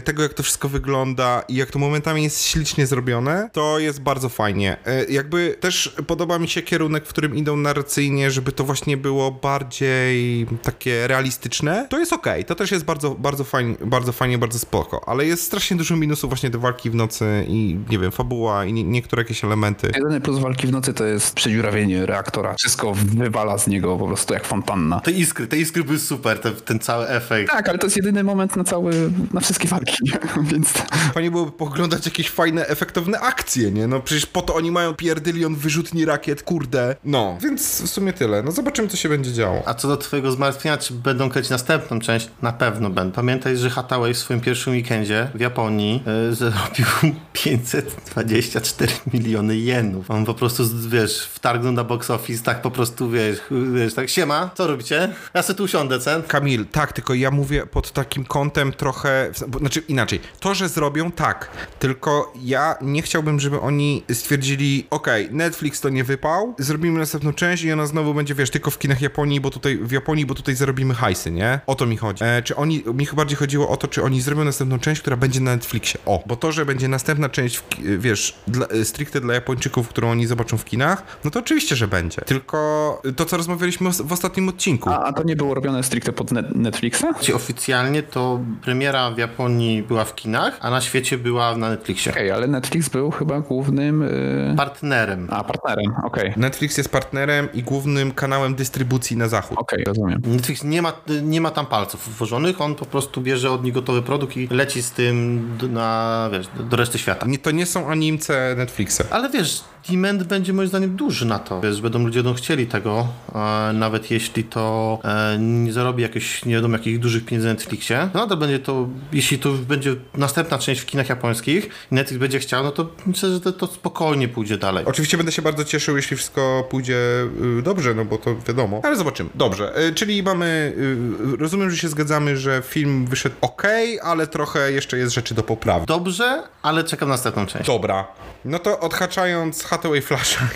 tego, jak to wszystko wygląda i jak to momentami jest ślicznie zrobione, to jest bardzo fajnie. E, Jakby też podoba mi się kierunek, w którym idą narracyjnie, żeby to właśnie było bardziej takie realistyczne. To jest okej, to też jest bardzo, bardzo fajnie, bardzo fajnie, bardzo spoko, ale jest strasznie dużo minusów właśnie te walki w nocy i nie wiem, fabuła i nie, niektóre jakieś elementy. Jedyny plus walki w nocy to jest przedziurawienie reaktora. Wszystko wywala z niego po prostu jak fontanna. Te iskry, te iskry były super, te, ten cały efekt. Tak, ale to jest jedyny moment na cały, na wszystkie walki, więc Fajnie byłoby poglądać jakieś fajne, efektowne akcje, nie? No przecież po to oni mają pierdylion wyrzutni rakiet, kurde. No, więc w sumie tyle. No zobaczymy, co się będzie działo. A co do twojego zmartwienia, czy będą kręcić następną część? Na pewno będą. Pamiętaj, że Hathaway w swoim pierwszym weekendzie w Japonii y, zarobił 524 miliony jenów. On po prostu, wiesz, wtargnął na box office, tak po prostu, wiesz, wiesz tak, siema, co robicie? Ja sobie tu usiądę, cen. Kamil, tak, tylko ja mówię pod takim kątem trochę, znaczy inaczej, to, że zrobią, tak, tylko ja nie chciałbym, żeby oni stwierdzili, okej, Netflix to nie wypał, zrobimy następną część i ona znowu będzie, wiesz, tylko w kinach Japonii, bo tutaj, w Japonii, bo tutaj zarobimy hajsy, nie? O to mi chodzi. E, czy oni, mi chyba bardziej chodziło o to, czy oni zrobią następną część, która będzie na Netflixie. O, bo to, że będzie następna część, w, ki- wiesz, dla, e, stricte dla Japończyków, którą oni zobaczą w kinach, no to oczywiście, że będzie. Tylko to, co rozmawialiśmy w ostatnim odcinku. A, a to nie było robione stricte pod net Netflixa? Czyli Oficjalnie to premiera w Japonii była w kinach, a na świecie była na Netflixie. Okej, ale Netflix był chyba głównym... Yy... Partnerem. A, partnerem, okej. Okej, Netflix jest partnerem i głównym kanałem dystrybucji na zachód. rozumiem. Netflix nie ma, nie ma tam palców włożonych, on po prostu bierze od nich gotowy produkt i leci z tym do- na, wiesz, do reszty świata. Nie, to nie są animce Netflixa. Ale wiesz, demand będzie moim zdaniem duży na to. Wiesz, będą ludzie będą chcieli tego, e, nawet jeśli to e, nie zarobi jakieś, nie wiadomo, jakich dużych pieniędzy na Netflixie, no to będzie to, jeśli to będzie następna część w kinach japońskich i Netflix będzie chciał, no to myślę, że to, to spokojnie pójdzie dalej. Oczywiście będę się bardzo cieszył, jeśli wszystko pójdzie y, dobrze, no bo to wiadomo. Ale zobaczymy. Dobrze, y, czyli mamy, y, rozumiem, że się zgadzamy, że film wyszedł ok, ale trochę jeszcze jest rzeczy do poprawy. Dobrze, ale czekam na następną część. Dobra. No to odhaczając Hathaway Flasha,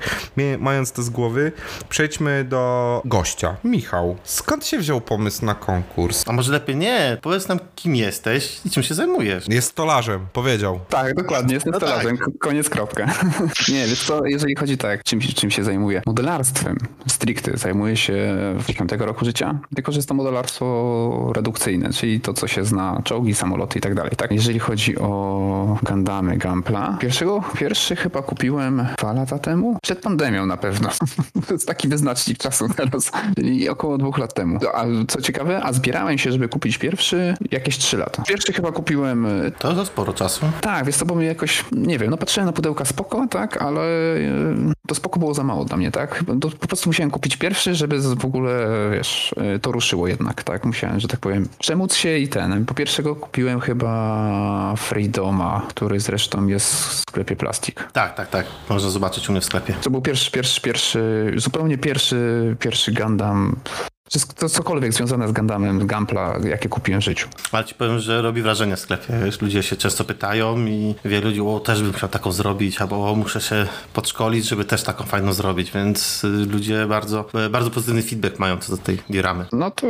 mając to z głowy, przejdźmy do gościa. Michał, skąd się wziął pomysł na konkurs? A może lepiej nie? Powiedz nam, kim jesteś i czym się zajmujesz. Jest stolarzem, powiedział. Tak, dokładnie, jestem No stolarzem. K- Koniec, kropka. nie, wiesz co, jeżeli chodzi tak, czym, czym się zajmuję? Modelarstwem stricte. Zajmuję się w 5 roku życia, tylko że jest to modelarstwo redukcyjne, czyli to, co się zna, czołgi, samoloty i tak dalej. Tak, jeżeli chodzi o Gundamy Gampla, pierwszego, pierwszy chyba kupiłem dwa lata temu, przed pandemią na pewno. to jest taki wyznacznik czasu teraz, czyli około dwóch lat temu. A co ciekawe, a zbierałem się, żeby kupić pierwszy jakieś trzy lata. Pierwszy chyba kupiłem e, To za sporo czasu. tak, wiesz co, bo mi jakoś, nie wiem, no patrzyłem na pudełka spoko, tak, ale e, to spoko było za mało dla mnie, tak? To po prostu musiałem kupić pierwszy, żeby w ogóle, wiesz, e, to ruszyło jednak, tak? Musiałem, że tak powiem, przemóc się i ten. Po pierwszego kupiłem chyba Freedoma, który zresztą jest w sklepie Plastik. Tak, tak, tak. Można zobaczyć u mnie w sklepie. To był pierwszy, pierwszy, pierwszy, zupełnie pierwszy, pierwszy Gundam, wszystko, to cokolwiek związane z Gundamem, Gampla, jakie kupiłem w życiu. Ale ci powiem, że robi wrażenie w sklepie. Wiesz, ludzie się często pytają i wielu ludzi, o też bym chciał taką zrobić, albo muszę się podszkolić, żeby też taką fajną zrobić, więc y, ludzie bardzo, y, bardzo pozytywny feedback mają co do tej dioramy. No to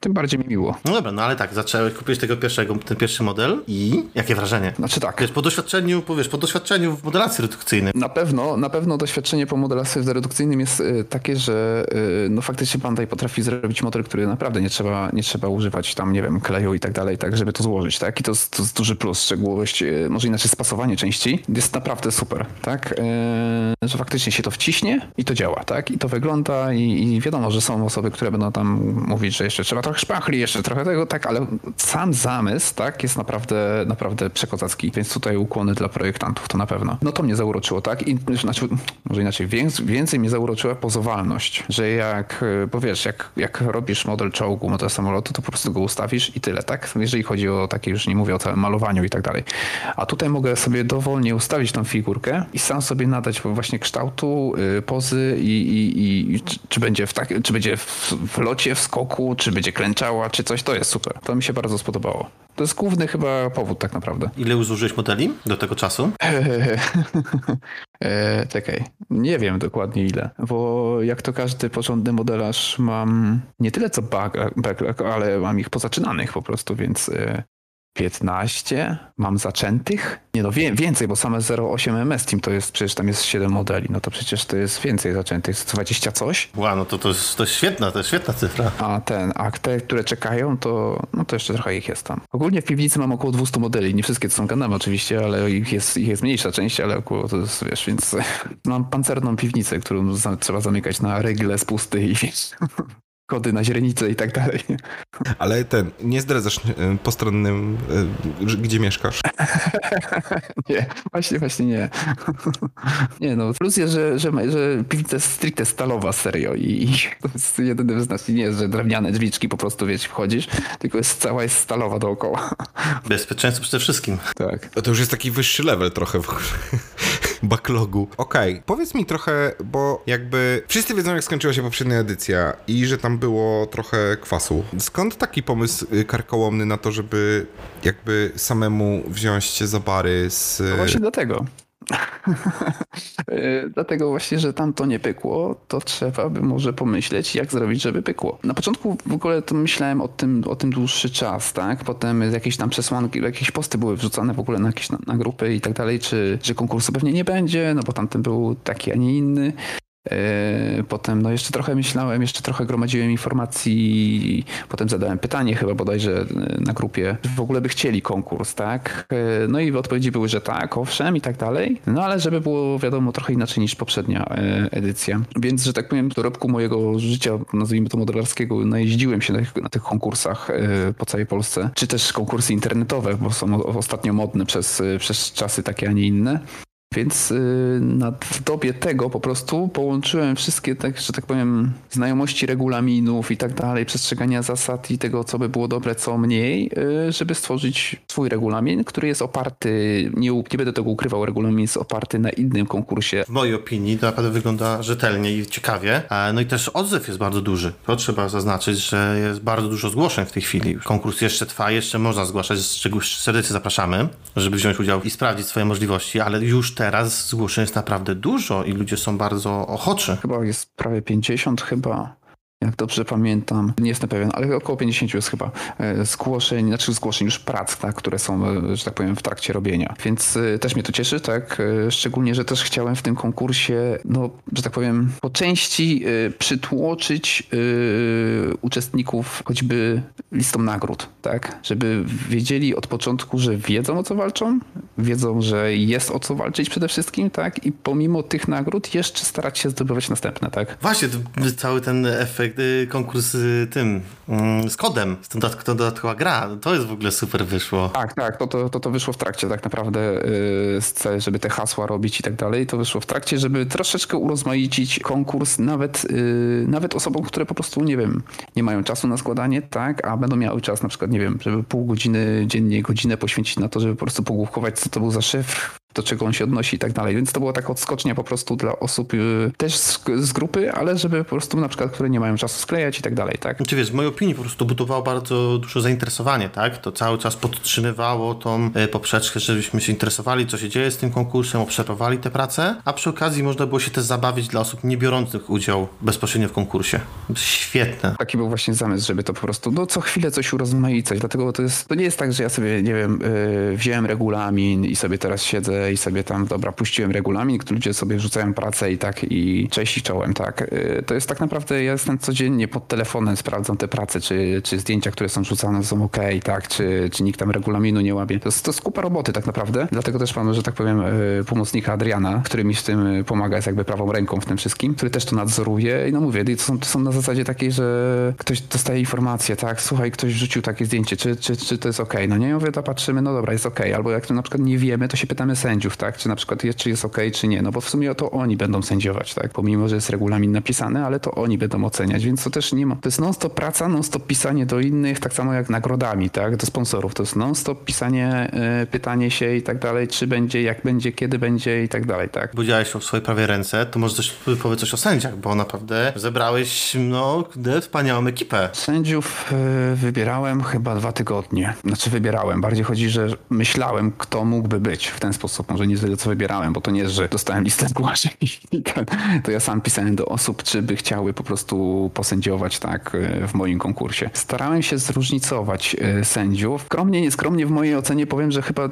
tym bardziej mi miło. No dobra, no ale tak, zacząłeś kupić tego pierwszego, ten pierwszy model i jakie wrażenie? Znaczy tak, Wiesz, po doświadczeniu, powiesz, po doświadczeniu w modelacji redukcyjnej, Na pewno, na pewno doświadczenie po modelarstwie redukcyjnym jest y, takie, że y, no faktycznie Bandai potrafi zrobić model, który naprawdę nie trzeba, nie trzeba używać tam, nie wiem, kleju i tak dalej, tak, żeby to złożyć, tak? I to to jest duży plus, szczegółowość, y, może inaczej spasowanie części jest naprawdę super, tak? Y, że faktycznie się to wciśnie i to działa, tak? I to wygląda i, i wiadomo, że są osoby, które będą tam mówić, że jeszcze trzeba trochę szpachli, jeszcze trochę tego, tak, ale sam zamysł, tak, jest naprawdę, naprawdę przekozacki, więc tutaj ukłony dla projektantów, to na pewno. No to mnie zauroczyło, tak? I znaczy, może inaczej, więcej, więcej mnie zauroczyła pozowalność, że jak, y, bo wiesz, jak, jak robisz model czołgu, model samolotu, to po prostu go ustawisz i tyle, tak? Jeżeli chodzi o takie, już nie mówię o całym malowaniu i tak dalej. A tutaj mogę sobie dowolnie ustawić tą figurkę i sam sobie nadać właśnie kształtu, y, pozy i, i, i czy, będzie, w, tak, czy będzie w, w locie, w skoku, czy będzie klęczała, czy coś, to jest super. To mi się bardzo spodobało. To jest główny chyba powód tak naprawdę. ile zużyłeś modeli do tego czasu? e, czekaj, nie wiem dokładnie ile, bo jak to każdy porządny modelarz mam nie tyle co back- backlog, ale mam ich pozaczynanych po prostu, więc e, 15 mam zaczętych. Nie no, wie, więcej, bo same 0,8 MS Team to jest, przecież tam jest 7 modeli, no to przecież to jest więcej zaczętych, 20 coś. Wow, no to, to, jest, to jest świetna, to jest świetna cyfra. A ten, a te, które czekają, to, no to jeszcze trochę ich jest tam. Ogólnie w piwnicy mam około 200 modeli. Nie wszystkie to są Gundamy oczywiście, ale ich jest, ich jest mniejsza część, ale około to jest, wiesz, więc mam pancerną piwnicę, którą za, trzeba zamykać na regle, spusty i wiesz, kody na źrenicę i tak dalej. Ale ten, nie zdradzasz y, postronnym, że- gdzie mieszkasz. Nie, właśnie, właśnie nie. Nie no, plus jest, że, że, że piwnica jest stricte stalowa, serio i, i to jest jedyny wyznacznik. Nie jest, że drewniane drzwiczki po prostu, wiesz, wchodzisz, tylko jest cała jest stalowa dookoła. Bezpieczeństwo przede wszystkim. Tak. No To już jest taki wyższy level trochę w ogóle. Backlogu. Okej, powiedz mi trochę, bo jakby wszyscy wiedzą, jak skończyła się poprzednia edycja i że tam było trochę kwasu. Skąd taki pomysł y, karkołomny na to, żeby jakby samemu wziąć się za bary z... No właśnie dlatego. E, Dlatego właśnie, że tam to nie pykło, to trzeba by może pomyśleć, jak zrobić, żeby pykło. Na początku w ogóle to myślałem o tym, o tym dłuższy czas, tak? Potem jakieś tam przesłanki, jakieś posty były wrzucane w ogóle na jakieś na, na grupy i tak dalej, czy, że konkursu pewnie nie będzie, no bo tamten był taki, a nie inny. E, Potem no jeszcze trochę myślałem, jeszcze trochę gromadziłem informacji, potem zadałem pytanie chyba bodajże e, na grupie, w ogóle by chcieli konkurs, tak? E, No i odpowiedzi były, że tak, owszem i tak dalej. No ale żeby było wiadomo trochę inaczej niż poprzednia edycja. Więc, że tak powiem, w dorobku mojego życia, nazwijmy to modelarskiego, najeździłem się na tych, na tych konkursach po całej Polsce, czy też konkursy internetowe, bo są ostatnio modne przez, przez czasy takie, a nie inne. Więc y, na, w dobie tego po prostu połączyłem wszystkie, tak, że tak powiem, znajomości regulaminów i tak dalej, przestrzegania zasad i tego, co by było dobre, co mniej, y, żeby stworzyć swój regulamin, który jest oparty, nie, nie będę tego ukrywał, regulamin jest oparty na innym konkursie W mojej opinii to naprawdę wygląda rzetelnie i ciekawie. No i też odzew jest bardzo duży. To trzeba zaznaczyć, że jest bardzo dużo zgłoszeń w tej chwili. Konkurs jeszcze trwa, jeszcze można zgłaszać, z czego serdecznie zapraszamy, żeby wziąć udział i sprawdzić swoje możliwości, ale już teraz zgłoszeń jest naprawdę dużo i ludzie są bardzo ochoczy. Chyba jest prawie 50 chyba. Jak dobrze pamiętam, nie jestem pewien, ale około 50 jest chyba e, zgłoszeń, znaczy zgłoszeń już prac, tak, które są, e, że tak powiem, w trakcie robienia. Więc e, też mnie to cieszy, tak, szczególnie, że też chciałem w tym konkursie, no, że tak powiem, po części przytłoczyć uczestników choćby listą nagród, tak, żeby wiedzieli od początku, że wiedzą o co walczą, wiedzą, że jest o co walczyć przede wszystkim, tak, i pomimo tych nagród jeszcze starać się zdobywać następne, tak. Właśnie, cały ten efekt, y, konkurs y, tym, mm, z kodem, z tą dodatk- tą dodatkowa gra, to jest w ogóle super wyszło. Tak, tak, to, to, to, wyszło w trakcie tak naprawdę, cel- żeby te hasła robić i tak dalej, to wyszło w trakcie, żeby troszeczkę urozmaicić konkurs nawet, nawet osobom, które po prostu, nie wiem, nie mają czasu na składanie, tak, a będą miały czas na przykład, nie wiem, żeby pół godziny dziennie, godzinę poświęcić na to, żeby po prostu pogłówkować, co to był za szyfr, do czego on się odnosi i tak dalej. Więc to była taka odskocznia po prostu dla osób yy, też z, z grupy, ale żeby po prostu na przykład, które nie mają czasu sklejać i tak dalej, tak. Czy wiesz, w mojej opinii po prostu budowało bardzo dużo zainteresowanie, tak? To cały czas podtrzymywało tą e, poprzeczkę, żebyśmy się interesowali, co się dzieje z tym konkursem, obserwowali te prace, a przy okazji można było się też zabawić dla osób nie biorących udział bezpośrednio w konkursie. Świetne. Taki był właśnie zamysł, żeby to po prostu no, co chwilę coś urozmaicać. Dlatego to, jest, to nie jest tak, że ja sobie, nie wiem, yy, wziąłem regulamin i sobie teraz siedzę i sobie tam, dobra, puściłem regulamin, ludzie sobie rzucają pracę i tak i cześć i czołem, tak. Yy, to jest tak naprawdę, ja jestem codziennie pod telefonem, sprawdzam te prace, czy, czy zdjęcia, które są rzucane są ok, tak, czy, czy nikt tam regulaminu nie łapie. To to jest kupa roboty tak naprawdę. Dlatego też mam, że tak powiem, yy, pomocnika Adriana, który mi w tym pomaga, jest jakby prawą ręką w tym wszystkim, który też to nadzoruje i no mówię, to są, to są na zasadzie takiej, że ktoś dostaje informację, tak, słuchaj, ktoś wrzucił takie zdjęcie, czy, czy, czy to jest okej? No nie, ja mówię, to patrzymy, no dobra, jest okej, albo jak na przykład nie wiemy, to się pytamy sędziów, tak, czy na przykład jest, czy jest okej, czy nie, no bo w sumie to oni będą sędziować, tak, pomimo, że jest regulamin napisany, ale to oni będą oceniać, więc to też nie ma, to jest non-stop praca, non-stop pisanie do innych, tak samo jak nagrodami, tak, do sponsorów, to jest non-stop pisanie, y, pytanie się i tak dalej, czy będzie, jak będzie, kiedy będzie i tak dalej, tak. Powiedziałeś o swojej prawej ręce, to może coś, powiedz coś o sędziach, bo naprawdę zebrałeś, no, wspaniałą ekipę. Sędziów y, wybierałem chyba dwa tygodnie. Znaczy wybierałem. Bardziej chodzi, że myślałem, kto mógłby być w ten sposób. Może nie tyle, co wybierałem, bo to nie jest, że dostałem listę zgłoszeń i ten, to ja sam pisałem do osób, czy by chciały po prostu posędziować tak y, w moim konkursie. Starałem się zróżnicować y, sędziów. Skromnie, nieskromnie w mojej ocenie powiem, że chyba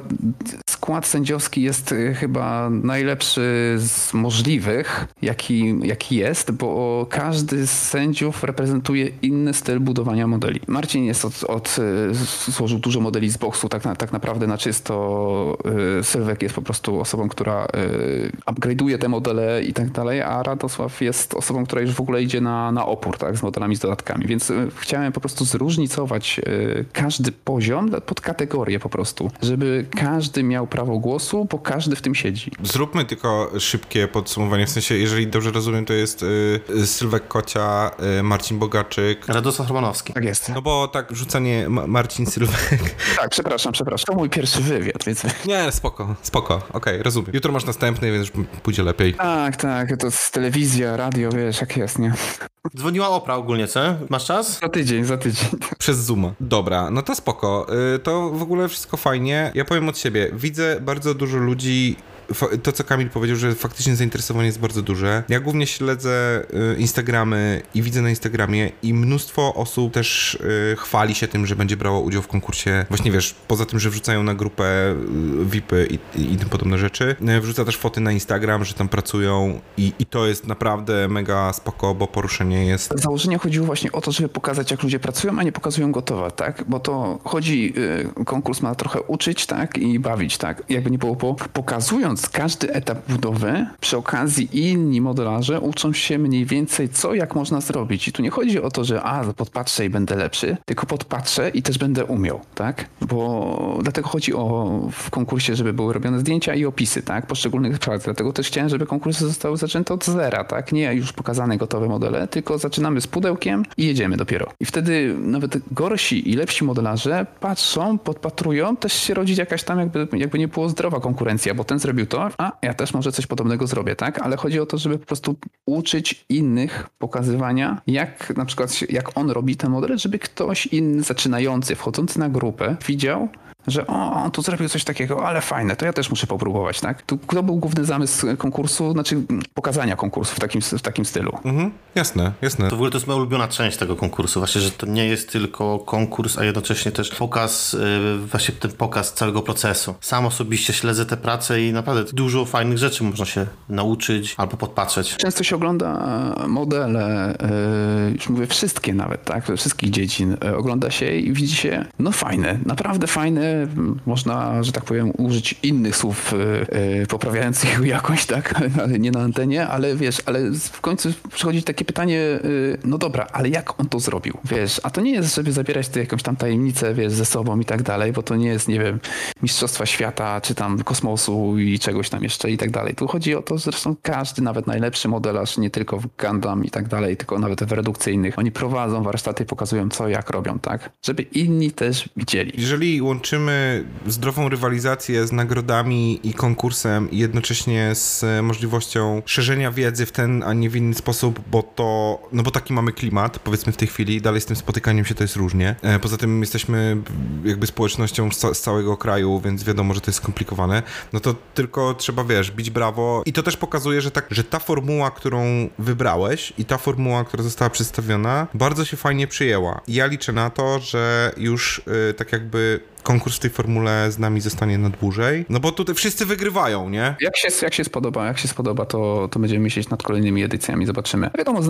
skład sędziowski jest y, chyba najlepszy z możliwych, jaki, jaki jest, bo każdy z sędziów reprezentuje inny styl budowania modeli. Marcin jest od, od złożył dużo modeli z boksu, tak, na, tak naprawdę na czysto. Sylwek jest po prostu osobą, która y, upgrade'uje te modele i tak dalej, a Radosław jest osobą, która już w ogóle idzie na, na opór, tak, z modelami, z dodatkami. Więc y, chciałem po prostu zróżnicować y, każdy poziom pod kategorię po prostu, żeby każdy miał prawo głosu, bo każdy w tym siedzi. Zróbmy tylko szybkie podsumowanie, w sensie, jeżeli dobrze rozumiem, to jest y, Sylwek Kocia, y, Marcin Bogaczyk. Radosław Romanowski. Tak jest. No bo tak rzucanie Ma- Marcin Sylwek. Tak, przepraszam, przepraszam. To mój pierwszy wywiad, więc... Nie, spoko, spoko, okej, rozumiem. Jutro masz następny, więc już pójdzie lepiej. Tak, tak, to jest telewizja, radio, wiesz, jak jest, nie? Dzwoniła Opra ogólnie, co? Masz czas? Za tydzień, za tydzień. Przez Zooma. Dobra, no to spoko. Y, To w ogóle wszystko fajnie. Ja powiem od siebie. Widzę bardzo dużo ludzi. To, co Kamil powiedział, że faktycznie zainteresowanie jest bardzo duże. Ja głównie śledzę y, Instagramy i widzę na Instagramie i mnóstwo osób też y, chwali się tym, że będzie brało udział w konkursie. Właśnie wiesz, poza tym, że wrzucają na grupę VIPy i, i, i tym podobne rzeczy, y, wrzuca też foty na Instagram, że tam pracują i, i to jest naprawdę mega spoko, bo poruszenie jest Z założenia chodziło właśnie o to, żeby pokazać, jak ludzie pracują, a nie pokazują gotowe, tak? Bo to chodzi, konkurs ma trochę uczyć, tak? I bawić, tak? Jakby nie było, po, pokazując każdy etap budowy, przy okazji inni modelarze uczą się mniej więcej co, jak można zrobić. I tu nie chodzi o to, że a, podpatrzę i będę lepszy, tylko podpatrzę i też będę umiał, tak? Bo dlatego chodzi o w konkursie, żeby były robione zdjęcia i opisy, tak? Poszczególnych prac. Dlatego też chciałem, żeby konkursy zostały zaczęte od zera, tak? Nie już pokazane gotowe modele, tylko zaczynamy z pudełkiem i jedziemy dopiero. I wtedy nawet gorsi i lepsi modelarze patrzą, podpatrują, też się rodzi jakaś tam jakby, jakby nie było zdrowa konkurencja, bo ten zrobił to, a ja też może coś podobnego zrobię, tak? Ale chodzi o to, żeby po prostu uczyć innych pokazywania, jak na przykład jak on robi ten model, żeby ktoś inny zaczynający, wchodzący na grupę widział, że o, on tu zrobił coś takiego, ale fajne, to ja też muszę popróbować, tak? Tu, to był główny zamysł konkursu, znaczy pokazania konkursu w takim, w takim stylu. Mhm, jasne, jasne. To w ogóle to jest moja ulubiona część tego konkursu, właśnie, że to nie jest tylko konkurs, a jednocześnie też pokaz, yy, właśnie ten pokaz całego procesu. Sam osobiście śledzę te prace i naprawdę dużo fajnych rzeczy można się nauczyć albo podpatrzeć. Często się ogląda e, modele, yy, już mówię wszystkie nawet, tak? Wszystkich dziedzin. Yy, ogląda się i widzi się, no fajne, naprawdę fajne, można, że tak powiem, użyć innych słów yy, poprawiających jakość, tak? Ale nie na antenie, ale wiesz, ale w końcu przychodzi takie pytanie, yy, no dobra, ale jak on to zrobił? Wiesz, a to nie jest, żeby zabierać tu jakąś tam tajemnicę, wiesz, ze sobą i tak dalej, bo to nie jest, nie wiem, mistrzostwa świata, czy tam kosmosu i czegoś tam jeszcze i tak dalej. Tu chodzi o to, zresztą każdy, nawet najlepszy modelarz, nie tylko w Gundam i tak dalej, tylko nawet w redukcyjnych, oni prowadzą warsztaty, pokazują co, jak robią, tak? Żeby inni też widzieli. Jeżeli łączymy zdrową rywalizację z nagrodami i konkursem i jednocześnie z możliwością szerzenia wiedzy w ten, a nie w inny sposób, bo to, no bo taki mamy klimat, powiedzmy w tej chwili, dalej z tym spotykaniem się to jest różnie. E, poza tym jesteśmy jakby społecznością z całego kraju, więc wiadomo, że to jest skomplikowane. No to tylko trzeba, wiesz, bić brawo i to też pokazuje, że, tak, że ta formuła, którą wybrałeś i ta formuła, która została przedstawiona, bardzo się fajnie przyjęła. Ja liczę na to, że już yy, tak jakby konkurs w tej formule z nami zostanie na dłużej, no bo tutaj wszyscy wygrywają, nie? Jak się, jak się spodoba, jak się spodoba, to, to będziemy myśleć nad kolejnymi edycjami, zobaczymy. Wiadomo,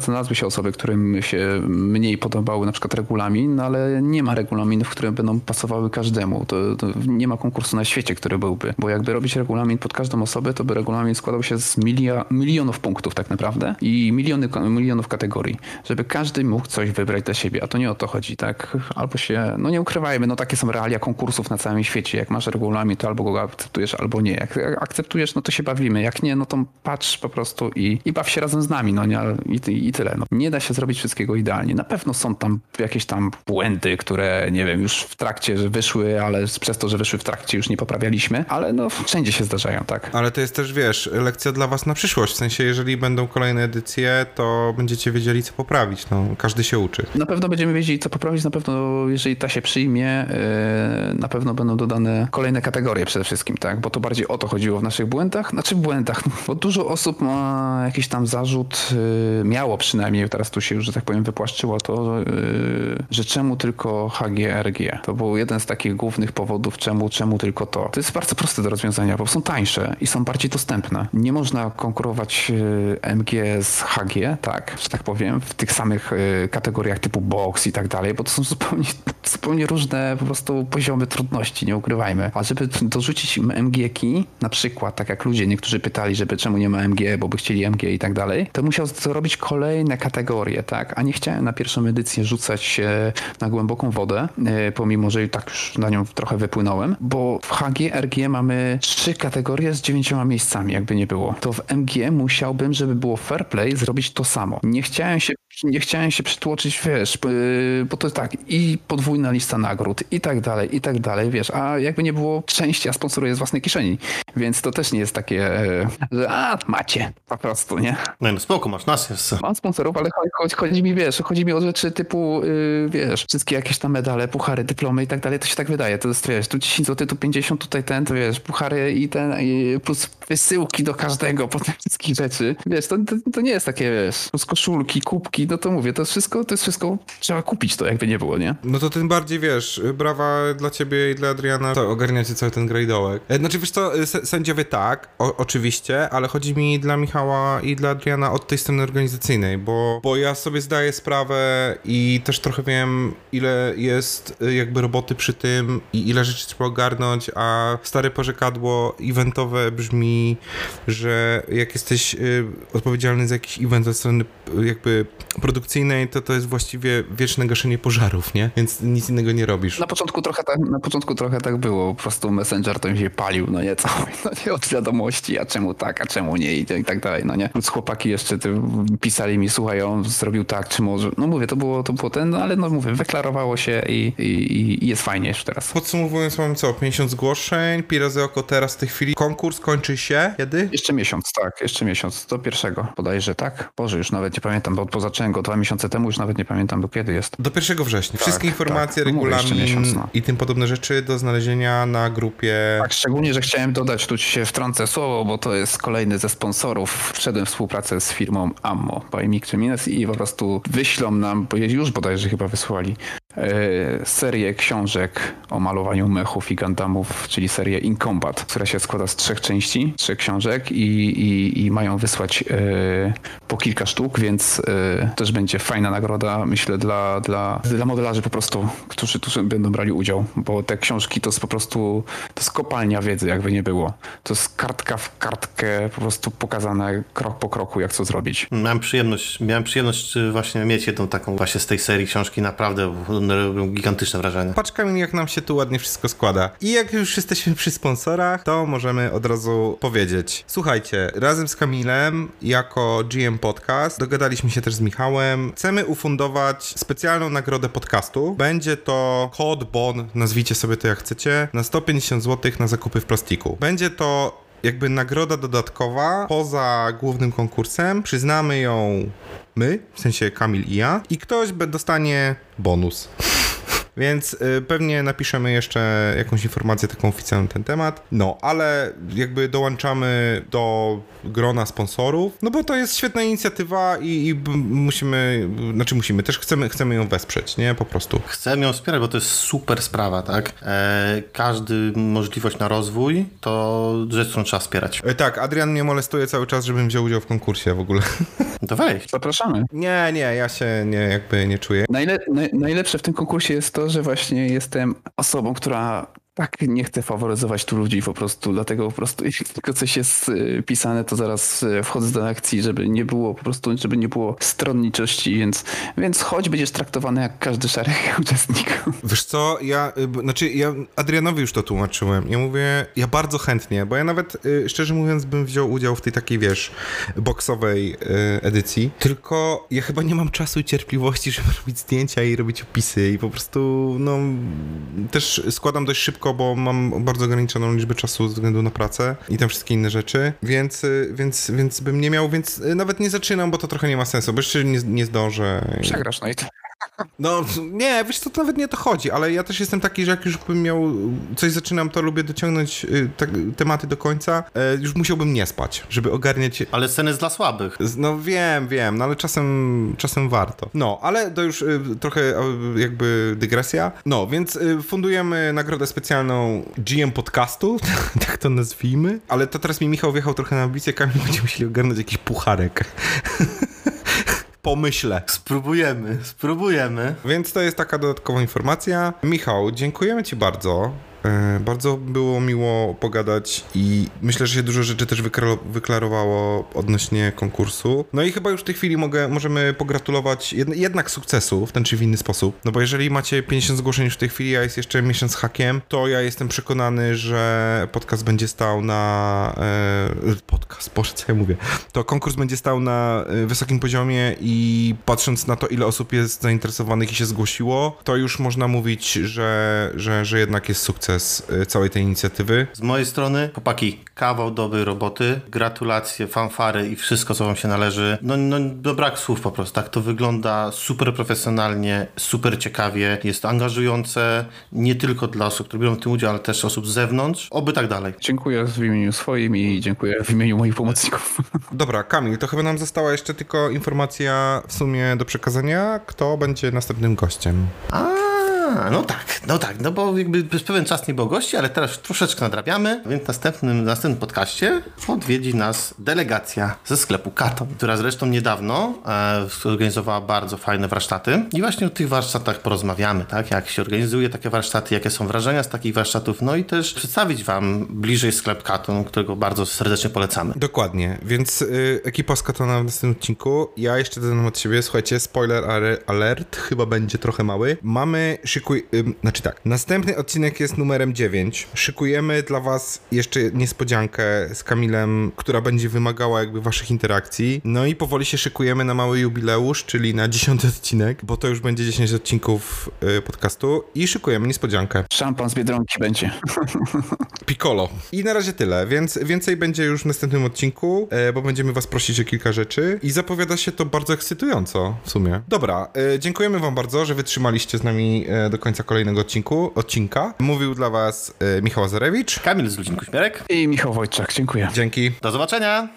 znalazły się osoby, którym się mniej podobały na przykład regulamin, no ale nie ma regulaminów, które będą pasowały każdemu. To, to nie ma konkursu na świecie, który byłby, bo jakby robić regulamin pod każdą osobę, to by regulamin składał się z milia, milionów punktów tak naprawdę i miliony, milionów kategorii, żeby każdy mógł coś wybrać dla siebie, a to nie o to chodzi, tak? Albo się, no nie ukrywajmy, no takie są realia konkursów na całym świecie. Jak masz regulamin, to albo go akceptujesz, albo nie. Jak akceptujesz, no to się bawimy. Jak nie, no to patrz po prostu i, i baw się razem z nami, no nie, i, i tyle. No, nie da się zrobić wszystkiego idealnie. Na pewno są tam jakieś tam błędy, które, nie wiem, już w trakcie że wyszły, ale przez to, że wyszły w trakcie już nie poprawialiśmy, ale no wszędzie się zdarzają, tak. Ale to jest też, wiesz, lekcja dla was na przyszłość. W sensie, jeżeli będą kolejne edycje, to będziecie wiedzieli, co poprawić. No, każdy się uczy. Na pewno będziemy wiedzieli, co poprawić. Na pewno, jeżeli ta się przyjmie, yy, na pewno będą dodane kolejne kategorie przede wszystkim, tak? Bo to bardziej o to chodziło w naszych błędach. Znaczy w błędach, bo dużo osób ma jakiś tam zarzut, yy, miało przynajmniej, teraz tu się już, że tak powiem, wypłaszczyło to, yy, że czemu tylko HGRG? To był jeden z takich głównych powodów, czemu, czemu tylko to. To jest bardzo proste do rozwiązania, bo są tańsze i są bardziej dostępne. Nie można konkurować MG z HG, tak, że tak powiem, w tych samych kategoriach typu box i tak dalej, bo to są zupełnie, zupełnie różne po prostu poziomy trudności, nie ukrywajmy. A żeby dorzucić MG-ki, na przykład, tak jak ludzie, niektórzy pytali, żeby czemu nie ma MG, bo by chcieli MG i tak dalej, to musiał zrobić kolejne kategorie, tak? A nie chciałem na pierwszą edycję rzucać się na głęboką wodę, pomimo, że tak już na nią trochę wypłynąłem, bo w HG, RG mamy trzy kategorie z dziewięcioma miejscami, jakby nie było. To w MG musiałbym, żeby było fair play, zrobić to samo. Nie chciałem się nie chciałem się przytłoczyć, wiesz, bo to jest tak i podwójna lista nagród i tak dalej, i tak dalej, wiesz, a jakby nie było części, ja sponsoruję z własnej kieszeni, więc to też nie jest takie, że a, macie, po prostu, nie? No, no spoko, masz nas jest. Mam sponsorów, ale chodzi, chodzi mi, wiesz, chodzi mi o rzeczy typu, yy, wiesz, wszystkie jakieś tam medale, puchary, dyplomy i tak dalej, to się tak wydaje, to jest, wiesz, tu 10 zł, tu 50, tutaj ten, to wiesz, puchary i ten, i plus wysyłki do każdego, po tych wszystkich rzeczy, wiesz, to, to, to nie jest takie, wiesz, plus koszulki, kubki, no to mówię, to jest wszystko, to jest wszystko, trzeba kupić to, jakby nie było, nie? No to tym bardziej, wiesz, brawa dla ciebie i dla Adriana, to ogarniacie cały ten grajdołek. Znaczy, wiesz co, sędziowie tak, o, oczywiście, ale chodzi mi dla Michała i dla Adriana od tej strony organizacyjnej, bo, bo ja sobie zdaję sprawę i też trochę wiem, ile jest y, jakby roboty przy tym i ile rzeczy trzeba ogarnąć, a stare porzekadło eventowe brzmi, że jak jesteś y, odpowiedzialny za jakiś event od strony y, jakby produkcyjnej, to to jest właściwie wieczne gaszenie pożarów, nie? Więc nic innego nie robisz. Na początku trochę tak, na początku trochę tak było, po prostu Messenger to mi się palił, no nie, cały, no nie, od wiadomości, a czemu tak, a czemu nie i, i tak dalej, no nie. Plus chłopaki jeszcze ty, pisali mi, słuchaj, on zrobił tak, czy może, no mówię, to było, to było ten, no ale no mówię, wyklarowało się i, i, i jest fajnie już teraz. Podsumowując, mamy co? 50 zgłoszeń, pi razy oko teraz w tej chwili. Konkurs kończy się kiedy? Jeszcze miesiąc, tak, jeszcze miesiąc, do pierwszego bodajże, tak? Boże, już nawet nie pamiętam, bo, bo zacząłem go dwa miesiące temu, już nawet nie pamiętam do kiedy jest. Do 1 września. Wszystkie Tak, informacje, tak. No regulamin miesiąc, no. i tym podobne rzeczy do znalezienia na grupie. Tak, szczególnie, że chciałem dodać, tu ci się wtrącę słowo, bo to jest kolejny ze sponsorów. Wszedłem w współpracę z firmą Ammo by Mick Tremines i po prostu wyślą nam, bo już bodajże chyba wysłali, e, serię książek o malowaniu mechów i gundamów, czyli serię In Combat, która się składa z trzech części, trzech książek i, i, i mają wysłać e, po kilka sztuk, więc e, też będzie fajna nagroda, myślę, dla, dla, dla modelarzy po prostu, którzy tu będą brali udział, bo te książki to jest po prostu, to jest kopalnia wiedzy, jakby nie było. To jest kartka w kartkę, po prostu pokazane krok po kroku, jak co zrobić. Miałem przyjemność, miałem przyjemność y, właśnie mieć jedną taką właśnie z tej serii książki, naprawdę robią gigantyczne wrażenie. Patrz Kamil, jak nam się tu ładnie wszystko składa. I jak już jesteśmy przy sponsorach, to możemy od razu powiedzieć. Słuchajcie, razem z Kamilem, jako GM Podcast, dogadaliśmy się też z Michałem. Chcemy ufundować specjalną nagrodę podcastu. Będzie to kod BON, nazwijcie sobie to jak chcecie, na 150 zł na zakupy w plastiku. Będzie to jakby nagroda dodatkowa poza głównym konkursem. Przyznamy ją my, w sensie Kamil i ja, i ktoś dostanie bonus. Więc y, pewnie napiszemy jeszcze jakąś informację taką oficjalną na ten temat. No, ale jakby dołączamy do grona sponsorów, no bo to jest świetna inicjatywa i, i musimy, znaczy musimy, też chcemy, chcemy ją wesprzeć, nie? Po prostu. Chcę ją wspierać, bo to jest super sprawa, tak? E, każdy możliwość na rozwój to rzecz, którą trzeba wspierać. E, Tak, Adrian mnie molestuje cały czas, żebym wziął udział w konkursie w ogóle. To weź. Zapraszamy. Nie, nie, ja się nie, jakby nie czuję. Najle, naj, najlepsze w tym konkursie jest to, że właśnie jestem osobą, która tak nie chce faworyzować tu ludzi po prostu, dlatego po prostu jeśli tylko coś jest y, pisane, to zaraz y, wchodzę do akcji, żeby nie było po prostu, żeby nie było stronniczości, więc, więc chodź, będziesz traktowany jak każdy szary uczestnik. Wiesz co, ja, y, znaczy ja Adrianowi już to tłumaczyłem. Ja mówię, ja bardzo chętnie, bo ja nawet, szczerze mówiąc, bym wziął udział w tej takiej, wiesz, boksowej edycji. Tylko ja chyba nie mam czasu i cierpliwości, żeby robić zdjęcia i robić opisy i po prostu, no, też składam dość szybko, bo mam bardzo ograniczoną liczbę czasu ze względu na pracę i tam wszystkie inne rzeczy, więc, y, więc, więc bym nie miał, więc y, nawet nie zaczynam, bo to trochę nie ma sensu, bo jeszcze nie, nie zdążę. Przegrasz, no i tyle. No nie, wiesz co, to nawet nie to chodzi, ale ja też jestem taki, że jak już bym miał coś zaczynam, to lubię dociągnąć y, te, tematy do końca. E, już musiałbym nie spać, żeby ogarniać... Ale sceny jest dla słabych. No wiem, wiem, no ale czasem, czasem warto. No, ale to już y, trochę y, jakby dygresja. No, więc y, fundujemy nagrodę specjalną GM Podcastu, tak to nazwijmy. Ale to teraz mi Michał wjechał trochę na ambicję, Kamil będziemy musieli ogarnąć jakiś pucharek. Pomyślę. Spróbujemy, spróbujemy. Więc to jest taka dodatkowa informacja. Michał, dziękujemy Ci bardzo. E, Bardzo było miło pogadać i myślę, że się dużo rzeczy też wyklarowało odnośnie konkursu. No i chyba już w tej chwili mogę, możemy pogratulować jed- jednak sukcesu w ten czy w inny sposób. No bo jeżeli macie 50 zgłoszeń już w tej chwili, a jest jeszcze miesiąc hakiem, to ja jestem przekonany, że podcast będzie stał na... E, podcast, boże, co ja mówię? To konkurs będzie stał na e, wysokim poziomie i patrząc na to, ile osób jest zainteresowanych i się zgłosiło, to już można mówić, że, że, że jednak jest sukces e, całej tej inicjatywy. Z mojej strony, chłopaki, kawał dobrej roboty, gratulacje, fanfary i wszystko, co wam się należy. No, no, no brak słów po prostu. Tak to wygląda super profesjonalnie, super ciekawie. Jest to angażujące nie tylko dla osób, które biorą w tym udział, ale też osób z zewnątrz. Oby tak dalej. Dziękuję w imieniu swoim i dziękuję w imieniu moich pomocników. Dobra, Kamil, to chyba nam została jeszcze tylko informacja w sumie do przekazania, kto będzie następnym gościem. A, A, no tak, no tak, no bo jakby przez pewien czas nie było gości, ale teraz troszeczkę nadrabiamy, więc w następnym, następnym podcaście odwiedzi nas delegacja ze sklepu Katon, która zresztą niedawno e, zorganizowała bardzo fajne warsztaty i właśnie o tych warsztatach porozmawiamy, tak, jak się organizuje takie warsztaty, jakie są wrażenia z takich warsztatów, no i też przedstawić wam bliżej sklep Katon, którego bardzo serdecznie polecamy. Dokładnie, więc y, ekipa z Katona w następnym odcinku. Ja jeszcze dodam od siebie, słuchajcie, spoiler ale- alert, chyba będzie trochę mały. Mamy, szykuj, ym, znaczy tak, następny odcinek jest numerem 9. Szykujemy dla was jeszcze niespodziankę z Kamilem, która będzie wymagała jakby waszych interakcji. No i powoli się szykujemy na mały jubileusz, czyli na 10 odcinek, bo to już będzie 10 odcinków y, podcastu i szykujemy niespodziankę. Szampan z Biedronki będzie. Piccolo. I na razie tyle, więc więcej będzie już w następnym odcinku, e, bo będziemy was prosić o kilka rzeczy i zapowiada się to bardzo ekscytująco w sumie. Dobra, e, dziękujemy wam bardzo, że wytrzymaliście z nami e, do końca kolejnego odcinku, odcinka. Mówił dla was e, Michał Azarewicz. Kamil z Ludzin Kuśmierek, I Michał Wojczak, dziękuję. Dzięki. do zobaczenia!